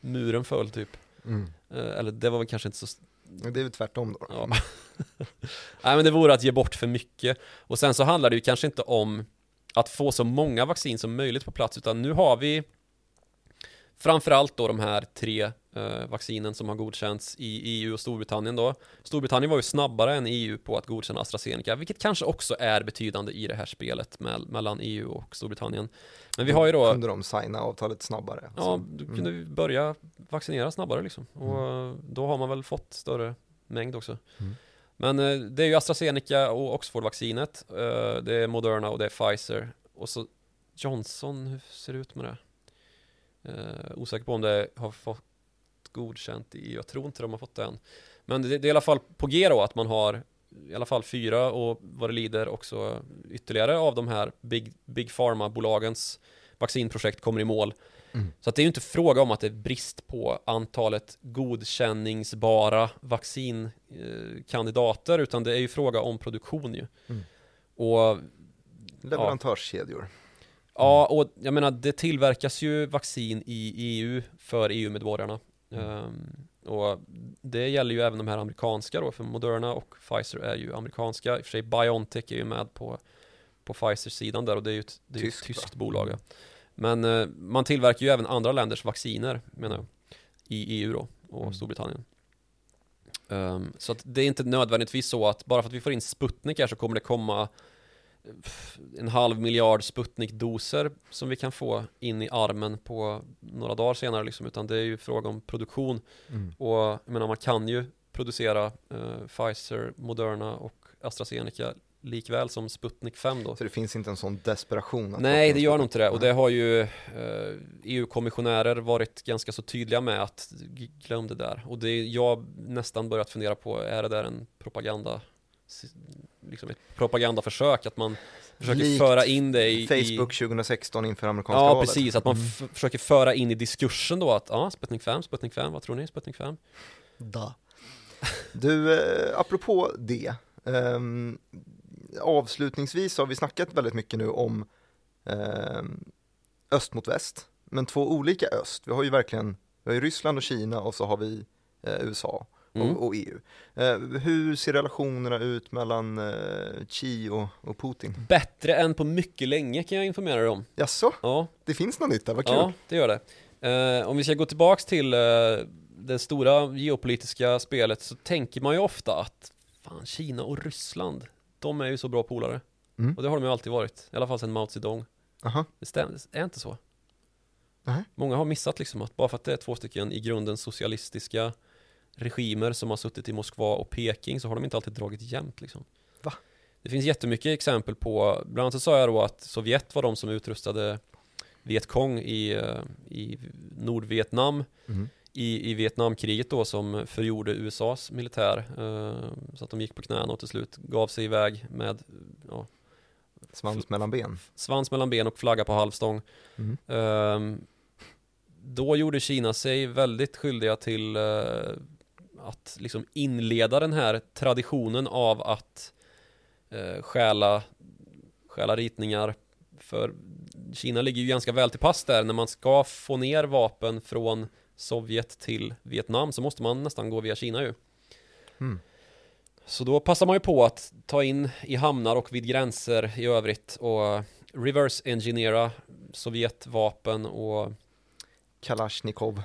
Speaker 2: muren föll typ mm. uh, Eller det var väl kanske inte så
Speaker 1: det är väl tvärtom då. Ja.
Speaker 2: Nej men det vore att ge bort för mycket. Och sen så handlar det ju kanske inte om att få så många vaccin som möjligt på plats, utan nu har vi framförallt då de här tre eh, vaccinen som har godkänts i EU och Storbritannien då. Storbritannien var ju snabbare än EU på att godkänna AstraZeneca, vilket kanske också är betydande i det här spelet med, mellan EU och Storbritannien. Men vi har ju då...
Speaker 1: Kunde de signa avtalet snabbare?
Speaker 2: Ja, du kunde mm. börja vaccinera snabbare liksom. Och mm. då har man väl fått större mängd också. Mm. Men eh, det är ju AstraZeneca och Oxford-vaccinet. Eh, det är Moderna och det är Pfizer. Och så Johnson, hur ser det ut med det? Eh, osäker på om det har fått godkänt i, jag tror inte de har fått det än. Men det, det är i alla fall på G då att man har i alla fall fyra och vad det lider också ytterligare av de här Big, Big Pharma-bolagens vaccinprojekt kommer i mål. Mm. Så att det är ju inte fråga om att det är brist på antalet godkänningsbara vaccinkandidater utan det är ju fråga om produktion ju. Mm. Och
Speaker 1: Leverantörskedjor.
Speaker 2: Ja, och jag menar det tillverkas ju vaccin i EU för EU-medborgarna. Mm. Um, och det gäller ju även de här amerikanska då, för Moderna och Pfizer är ju amerikanska. I och för sig Biontech är ju med på, på Pfizer-sidan där och det är ju ett, det är Tysk, ett tyskt bolag. Ja. Men uh, man tillverkar ju även andra länders vacciner, menar jag, i EU då och mm. Storbritannien. Um, så att det är inte nödvändigtvis så att bara för att vi får in Sputnik här så kommer det komma en halv miljard Sputnik-doser som vi kan få in i armen på några dagar senare liksom, utan det är ju fråga om produktion. Mm. Och jag menar, man kan ju producera eh, Pfizer, Moderna och AstraZeneca likväl som Sputnik 5 då.
Speaker 1: Så det finns inte en sån desperation? Att
Speaker 2: Nej, det gör nog inte det. Och det har ju eh, EU-kommissionärer varit ganska så tydliga med att glöm det där. Och det jag nästan börjat fundera på, är det där en propaganda, liksom ett propagandaförsök? Att man försöker
Speaker 1: Likt
Speaker 2: föra in det i...
Speaker 1: Facebook 2016 inför amerikanska
Speaker 2: Ja,
Speaker 1: valet.
Speaker 2: precis. Att man
Speaker 1: Mm.
Speaker 2: försöker föra in i diskursen då att ja, Sputnik 5, Sputnik 5, vad tror ni? Sputnik 5?
Speaker 1: Da. Du, eh, apropå det. ehm, avslutningsvis har vi snackat väldigt mycket nu om ehm, öst mot väst. Men två olika öst. Vi har ju verkligen, vi har ju Ryssland och Kina och så har vi eh, USA
Speaker 2: Mm.
Speaker 1: och, och EU. Eh, hur ser relationerna ut mellan eh, Xi och, och Putin?
Speaker 2: Bättre än på mycket länge kan jag informera dig om.
Speaker 1: Jaså,
Speaker 2: Ja,
Speaker 1: det finns något nytt där, vad kul.
Speaker 2: ja det gör det. Eh, om vi ska gå tillbaks till eh, det stora geopolitiska spelet så tänker man ju ofta att fan, Kina och Ryssland, de är ju så bra polare.
Speaker 1: Mm.
Speaker 2: Och det har de ju alltid varit, i alla fall sedan Mao Zedong.
Speaker 1: Aha.
Speaker 2: Det stämmer, det är inte så.
Speaker 1: Nej.
Speaker 2: Många har missat liksom att bara för att det är två stycken i grunden socialistiska regimer som har suttit i Moskva och Peking så har de inte alltid dragit jämnt liksom.
Speaker 1: Va?
Speaker 2: Det finns jättemycket exempel på, bland annat så sa jag då att Sovjet var de som utrustade Vietkong i, eh, i Nordvietnam
Speaker 1: Mm.
Speaker 2: i, i Vietnamkriget då som förgjorde USAs militär eh, så att de gick på knäna och till slut gav sig iväg med ja,
Speaker 1: Svans mellan ben.
Speaker 2: svans mellan ben och flagga på halvstång.
Speaker 1: Mm.
Speaker 2: Ehm, då gjorde Kina sig väldigt skyldiga till eh, att liksom inleda den här traditionen av att uh, stjäla, stjäla ritningar. För Kina ligger ju ganska väl till pass där. När man ska få ner vapen från Sovjet till Vietnam så måste man nästan gå via Kina ju.
Speaker 1: Mm.
Speaker 2: Så då passar man ju på att ta in i hamnar och vid gränser i övrigt och reverse engineera Sovjetvapen och
Speaker 1: Kalashnikov.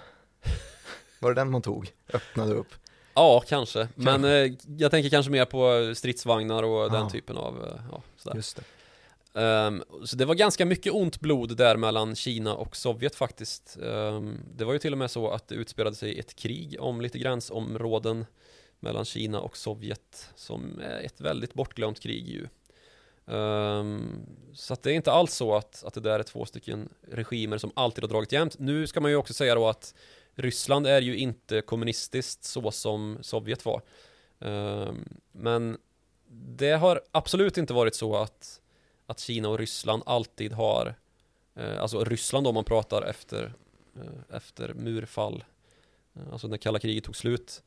Speaker 1: Var det den man tog? Öppnade upp.
Speaker 2: Ja, kanske. Men eh, jag tänker kanske mer på stridsvagnar och den typen av, eh, ja, sådär.
Speaker 1: Just det.
Speaker 2: Ehm, så det var ganska mycket ont blod där mellan Kina och Sovjet faktiskt. Ehm, det var ju till och med så att det utspelade sig ett krig om lite gränsområden mellan Kina och Sovjet som är ett väldigt bortglömt krig ju. Ehm, så att det är inte alls så att, att det där är två stycken regimer som alltid har dragit jämnt. Nu ska man ju också säga då att Ryssland är ju inte kommunistiskt så som Sovjet var. Ehm, men det har absolut inte varit så att att Kina och Ryssland alltid har, eh, alltså Ryssland om man pratar efter, eh, efter murfall, eh, alltså när kalla kriget tog slut,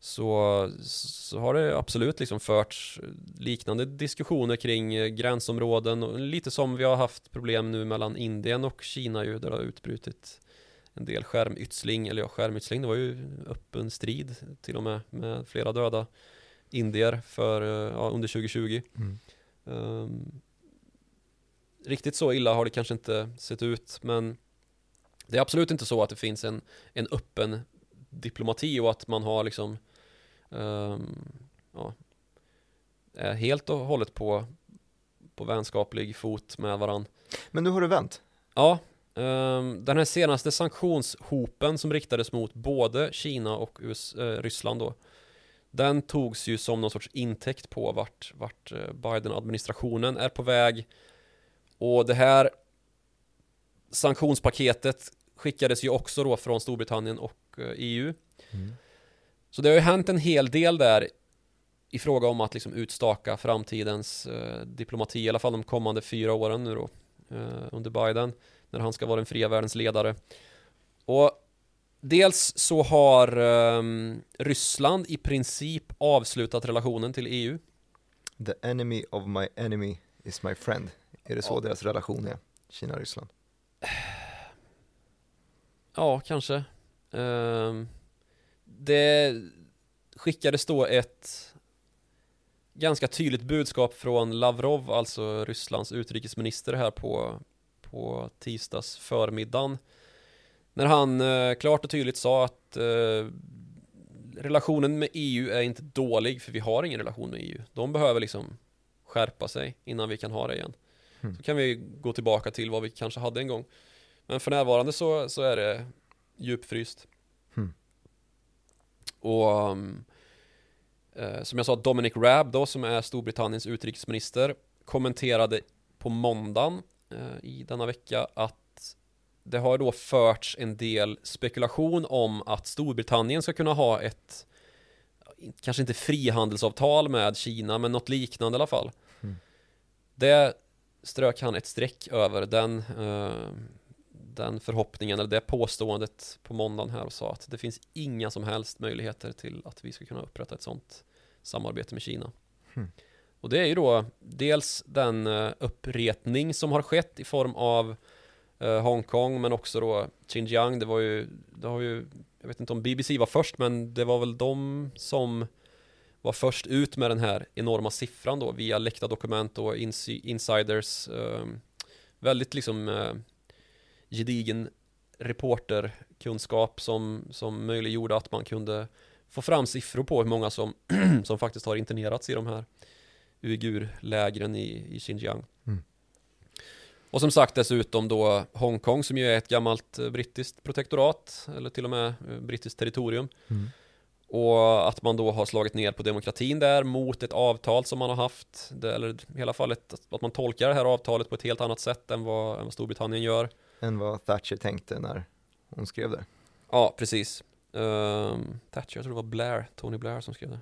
Speaker 2: så, så har det absolut liksom förts liknande diskussioner kring gränsområden och lite som vi har haft problem nu mellan Indien och Kina ju där det har utbrutit en del skärmytsling, eller ja skärmytsling, det var ju öppen strid till och med med flera döda indier för, eh, ja, under 2020.
Speaker 1: Mm.
Speaker 2: Ehm, riktigt så illa har det kanske inte sett ut, men det är absolut inte så att det finns en, en öppen diplomati och att man har liksom ehm, ja, är helt och hållet på, på vänskaplig fot med varann.
Speaker 1: Men nu har det vänt.
Speaker 2: Ja, den här senaste sanktionshopen som riktades mot både Kina och US, eh, Ryssland då den togs ju som någon sorts intäkt på vart, vart eh, Biden-administrationen är på väg. Och det här sanktionspaketet skickades ju också då från Storbritannien och eh, EU så det har ju hänt en hel del där i fråga om att liksom utstaka framtidens eh, diplomati, i alla fall de kommande fyra åren nu då eh, under Biden, när han ska vara den fria världens ledare. Och dels så har ehm, Ryssland i princip avslutat relationen till EU.
Speaker 1: The enemy of my enemy is my friend. Är det så
Speaker 2: Ja.
Speaker 1: deras relation är? Kina-Ryssland.
Speaker 2: Ja, kanske. Ehm, det skickades då ett ganska tydligt budskap från Lavrov, alltså Rysslands utrikesminister här på, på tisdags förmiddagen. När han eh, klart och tydligt sa att eh, relationen med EU är inte dålig, för vi har ingen relation med EU. De behöver liksom skärpa sig innan vi kan ha det igen.
Speaker 1: Mm.
Speaker 2: Så kan vi gå tillbaka till vad vi kanske hade en gång. Men för närvarande så, så är det djupfryst.
Speaker 1: Hmm.
Speaker 2: Och um, Eh, som jag sa, Dominic Raab då, som är Storbritanniens utrikesminister, kommenterade på måndagen i denna vecka att det har då förts en del spekulation om att Storbritannien ska kunna ha ett kanske inte frihandelsavtal med Kina, men något liknande i alla fall. Mm. Det strök han ett streck över den, eh, den förhoppningen, eller det påståendet på måndagen här och sa att det finns inga som helst möjligheter till att vi ska kunna upprätta ett sånt samarbete med Kina. Mm. Och det är ju då dels den eh, uppretning som har skett i form av eh, Hongkong men också då Xinjiang. Det var ju, det har ju, jag vet inte om BBC var först men det var väl de som var först ut med den här enorma siffran då via läckta dokument och insiders. Eh, väldigt liksom eh, gedigen reporterkunskap som, som möjliggjorde att man kunde få fram siffror på hur många som, som faktiskt har internerats i de här uigurlägren i, i Xinjiang. Mm. Och som sagt dessutom då Hongkong som ju är ett gammalt eh, brittiskt protektorat eller till och med eh, brittiskt territorium. Mm. Och att man då har slagit ner på demokratin där mot ett avtal som man har haft. Det, eller i hela fallet att man tolkar det här avtalet på ett helt annat sätt än vad, än vad Storbritannien gör.
Speaker 1: Än vad Thatcher tänkte när hon skrev det.
Speaker 2: Ja, precis. Um, Thatcher, jag tror det var Blair, Tony Blair som skrev det.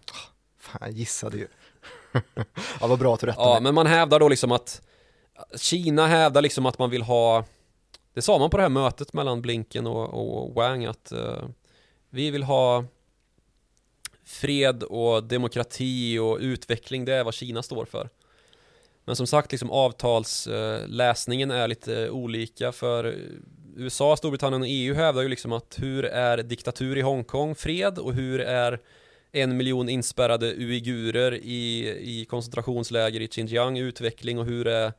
Speaker 1: Fan, jag gissade ju. ja, vad bra att du rättade
Speaker 2: Ja, men man hävdar då liksom att Kina hävdar liksom att man vill ha Det sa man på det här mötet mellan Blinken och, och Wang att uh, Vi vill ha Fred och demokrati och utveckling, det är vad Kina står för. Men som sagt, liksom avtalsläsningen är lite olika för USA, Storbritannien och EU hävdar ju liksom att hur är diktatur i Hongkong fred och hur är en miljon inspärrade uigurer i, i koncentrationsläger i Xinjiang utveckling och hur är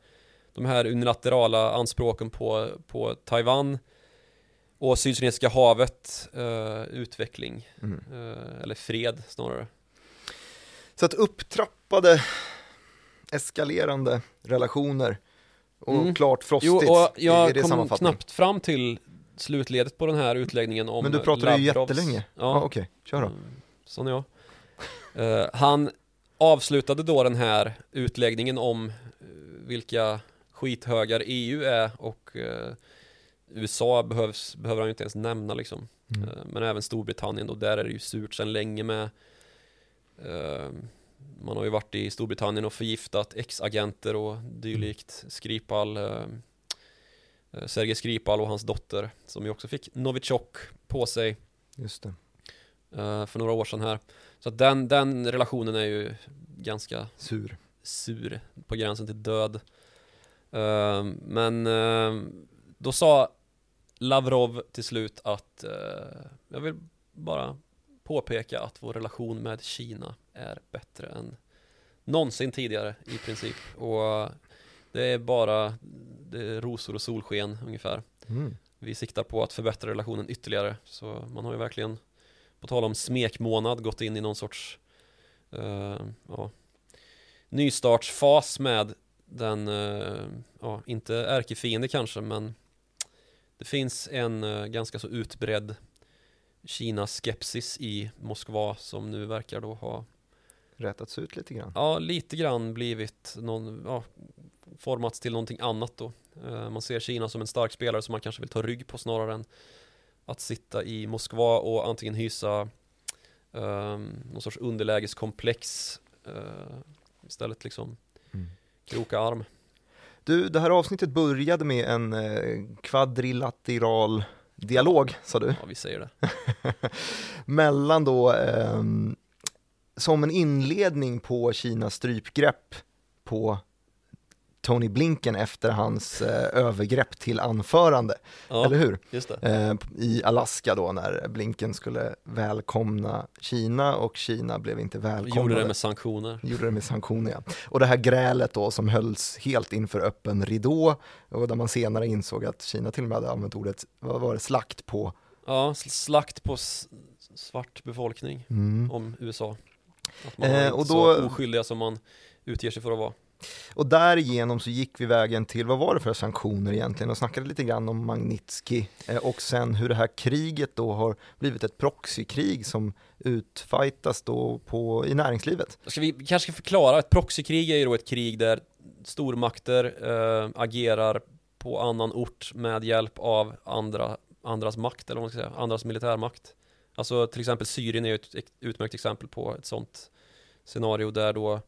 Speaker 2: de här unilaterala anspråken på, på Taiwan och Sydkinesiska havet uh, utveckling, mm. uh, eller fred snarare.
Speaker 1: Så att upptrappade, eskalerande relationer och mm. klart frostigt.
Speaker 2: Jo, och jag kom knappt fram till slutledet på den här utläggningen om
Speaker 1: Men du pratade ju jättelänge. Ja, ah, okej, okay. kör då. Mm,
Speaker 2: sån är jag. Uh, han avslutade då den här utläggningen om uh, vilka skithögar EU är och uh, USA behövs, behöver han ju inte ens nämna liksom. Mm. men även Storbritannien och där är det ju surt sedan länge med man har ju varit i Storbritannien och förgiftat ex-agenter och dylikt. Skripal, eh, eh, Sergej Skripal och hans dotter som ju också fick Novichok på sig.
Speaker 1: Just det.
Speaker 2: Eh, för några år sedan här. Så att den, den relationen är ju ganska
Speaker 1: sur.
Speaker 2: Sur, på gränsen till död. Eh, men eh, då sa Lavrov till slut att jag vill bara påpeka att vår relation med Kina är bättre än någonsin tidigare i princip. Och det är bara det är rosor och solsken ungefär. Mm. Vi siktar på att förbättra relationen ytterligare. Så man har ju verkligen, på tal om smekmånad, gått in i någon sorts uh, ja, nystartsfas med den, uh, ja, inte ärkefiende kanske, men det finns en uh, ganska så utbredd Kina-skepsis i Moskva som nu verkar då ha
Speaker 1: rätats ut lite grann.
Speaker 2: Ja, lite grann blivit någon, ja, formats till någonting annat då. Man ser Kina som en stark spelare som man kanske vill ta rygg på snarare än att sitta i Moskva och antingen hysa um, någon sorts underlägeskomplex uh, istället liksom mm. kroka arm.
Speaker 1: Du, det här avsnittet började med en eh, kvadrilateral dialog, sa du?
Speaker 2: Ja, vi säger det.
Speaker 1: Mellan då eh, som en inledning på Kinas strypgrepp på Tony Blinken efter hans eh, övergrepp till anförande, ja, eller hur? Eh, I Alaska då när Blinken skulle välkomna Kina och Kina blev inte välkomnade.
Speaker 2: Gjorde det med sanktioner.
Speaker 1: Gjorde det med sanktioner, ja. Och det här grälet då som hölls helt inför öppen ridå och där man senare insåg att Kina till och med hade använt ordet, vad var det, slakt på?
Speaker 2: Ja, slakt på svart befolkning mm. om USA. Att man eh, och då, så oskyldiga som man utger sig för att vara.
Speaker 1: Och därigenom så gick vi vägen till, vad var det för sanktioner egentligen? Och snackade lite grann om Magnitsky eh, och sen hur det här kriget då har blivit ett proxykrig som utfightas då på, i näringslivet.
Speaker 2: Ska vi kanske förklara, ett proxykrig är ju då ett krig där stormakter äh, agerar på annan ort med hjälp av andra, andras makt, eller vad man ska säga, andras militärmakt. Alltså till exempel Syrien är ett utmärkt exempel på ett sånt scenario där då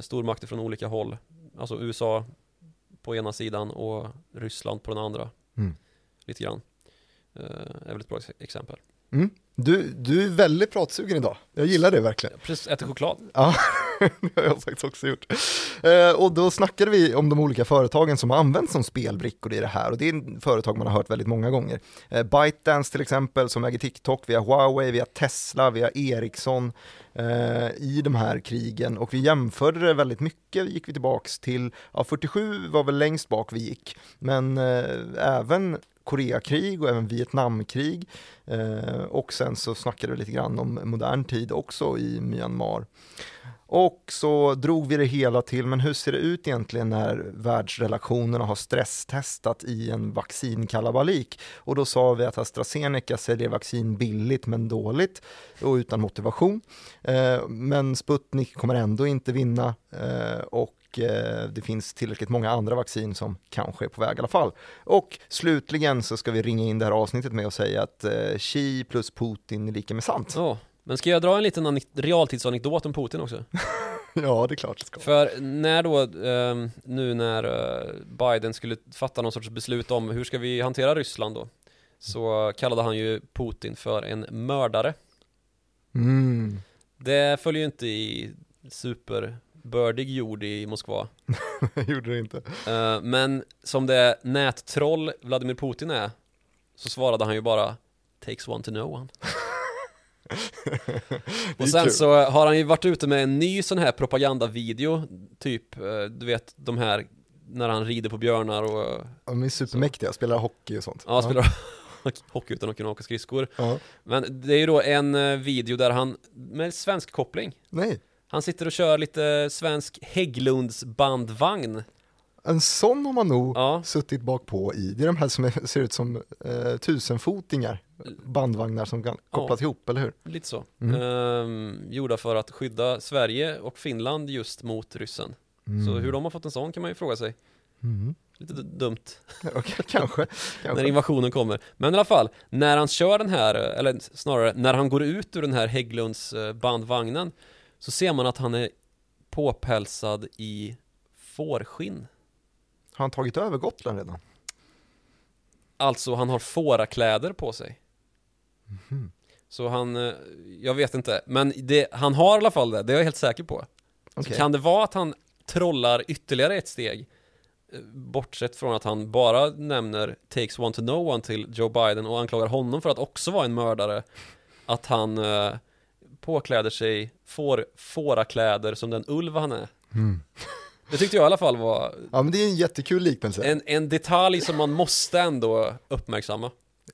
Speaker 2: stormakter från olika håll, alltså USA på ena sidan och Ryssland på den andra. Mm. Lite grann. Eh, är väl ett bra exempel.
Speaker 1: Mm. Du, du är väldigt pratsugen idag. Jag gillar det verkligen.
Speaker 2: Precis, äter choklad.
Speaker 1: Ja, det har jag faktiskt också gjort. Eh, och då snackade vi om de olika företagen som används som spelbrickor i det här och det är företag man har hört väldigt många gånger. Eh, ByteDance till exempel som äger TikTok, via Huawei, via Tesla, via Ericsson eh, i de här krigen och vi jämförde det väldigt mycket, gick vi tillbaks till, ja 47 var väl längst bak vi gick, men även Koreakrig och även Vietnamkrig. Eh, och sen så snackade vi lite grann om modern tid också i Myanmar. Och så drog vi det hela till, men hur ser det ut egentligen när världsrelationerna har stresstestat i en vaccinkalabalik? Och då sa vi att AstraZeneca säljer vaccin billigt men dåligt och utan motivation. Eh, men Sputnik kommer ändå inte vinna eh, och och Eh, det finns tillräckligt många andra vaccin som kanske är på väg i alla fall. Och slutligen så ska vi ringa in det här avsnittet med och säga att eh, Xi plus Putin är lika med sant.
Speaker 2: Ja, men ska jag dra en liten realtidsanekdot om Putin också?
Speaker 1: ja, det är klart det ska.
Speaker 2: För när då, eh, nu när eh, Biden skulle fatta någon sorts beslut om hur ska vi hantera Ryssland då, så kallade han ju Putin för en mördare.
Speaker 1: Mm.
Speaker 2: Det följer ju inte i super bördig jord i Moskva.
Speaker 1: gjorde det inte.
Speaker 2: Uh, men som det nättroll Vladimir Putin är, så svarade han ju bara Takes one to know one. och sen så har han ju varit ute med en ny sån här propagandavideo, typ, uh, du vet de här när han rider på björnar och...
Speaker 1: De är supermäktiga, så. spelar hockey och sånt.
Speaker 2: Ja, spelar hockey utan att kunna åka skridskor. Ja. Men det är ju då en uh, video där han, med svensk koppling.
Speaker 1: Nej.
Speaker 2: Han sitter och kör lite svensk Hägglunds bandvagn.
Speaker 1: En sån har man nog ja. suttit bak på i. Det är de här som är, ser ut som eh, tusenfotingar, bandvagnar som kan kopplas ja, ihop, eller hur?
Speaker 2: Lite så. Mm. Ehm, gjorda för att skydda Sverige och Finland just mot ryssen. Mm. Så hur de har fått en sån kan man ju fråga sig.
Speaker 1: Mm.
Speaker 2: Lite dumt.
Speaker 1: Okay, kanske,
Speaker 2: kanske. när invasionen kommer. Men i alla fall, när han kör den här, eller snarare när han går ut ur den här Hägglunds eh, bandvagnen så ser man att han är påpälsad i fårskinn.
Speaker 1: Har han tagit över Gotland redan?
Speaker 2: Alltså, han har fårakläder på sig.
Speaker 1: Mm.
Speaker 2: Så han, eh, jag vet inte, men det, han har i alla fall det, det är jag helt säker på. Okay. kan det vara att han trollar ytterligare ett steg? Eh, bortsett från att han bara nämner takes one to know one till Joe Biden och anklagar honom för att också vara en mördare. Att han eh, påkläder sig får, fårakläder som den ulv han är.
Speaker 1: Mm.
Speaker 2: Det tyckte jag i alla fall var
Speaker 1: Ja men det är en jättekul liknelse
Speaker 2: En, en detalj som man måste ändå uppmärksamma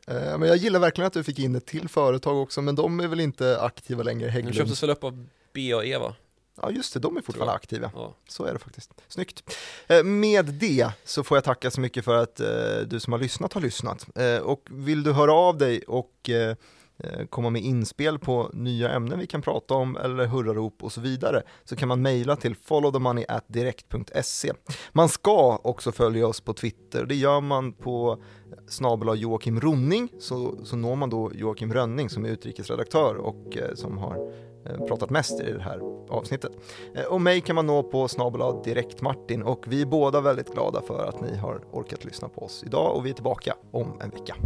Speaker 1: eh, Men jag gillar verkligen att du fick in ett till företag också Men de är väl inte aktiva längre
Speaker 2: Hägglund? De köptes väl upp av B och E va?
Speaker 1: Ja just det, de är fortfarande aktiva. Ja. Så är det faktiskt. Snyggt. Eh, med det så får jag tacka så mycket för att eh, du som har lyssnat har lyssnat. Och vill du höra av dig och Eh, Eh, komma med inspel på nya ämnen vi kan prata om eller hurrarop och så vidare så kan man mejla till followthemoneyatdirekt.se Man ska också följa oss på Twitter, det gör man på eh, snabel Joakim Ronning så, så når man då Joakim Rönning som är utrikesredaktör och eh, som har eh, pratat mest i det här avsnittet. Och mig kan man nå på snabel direkt Martin och vi är båda väldigt glada för att ni har orkat lyssna på oss idag och vi är tillbaka om en vecka.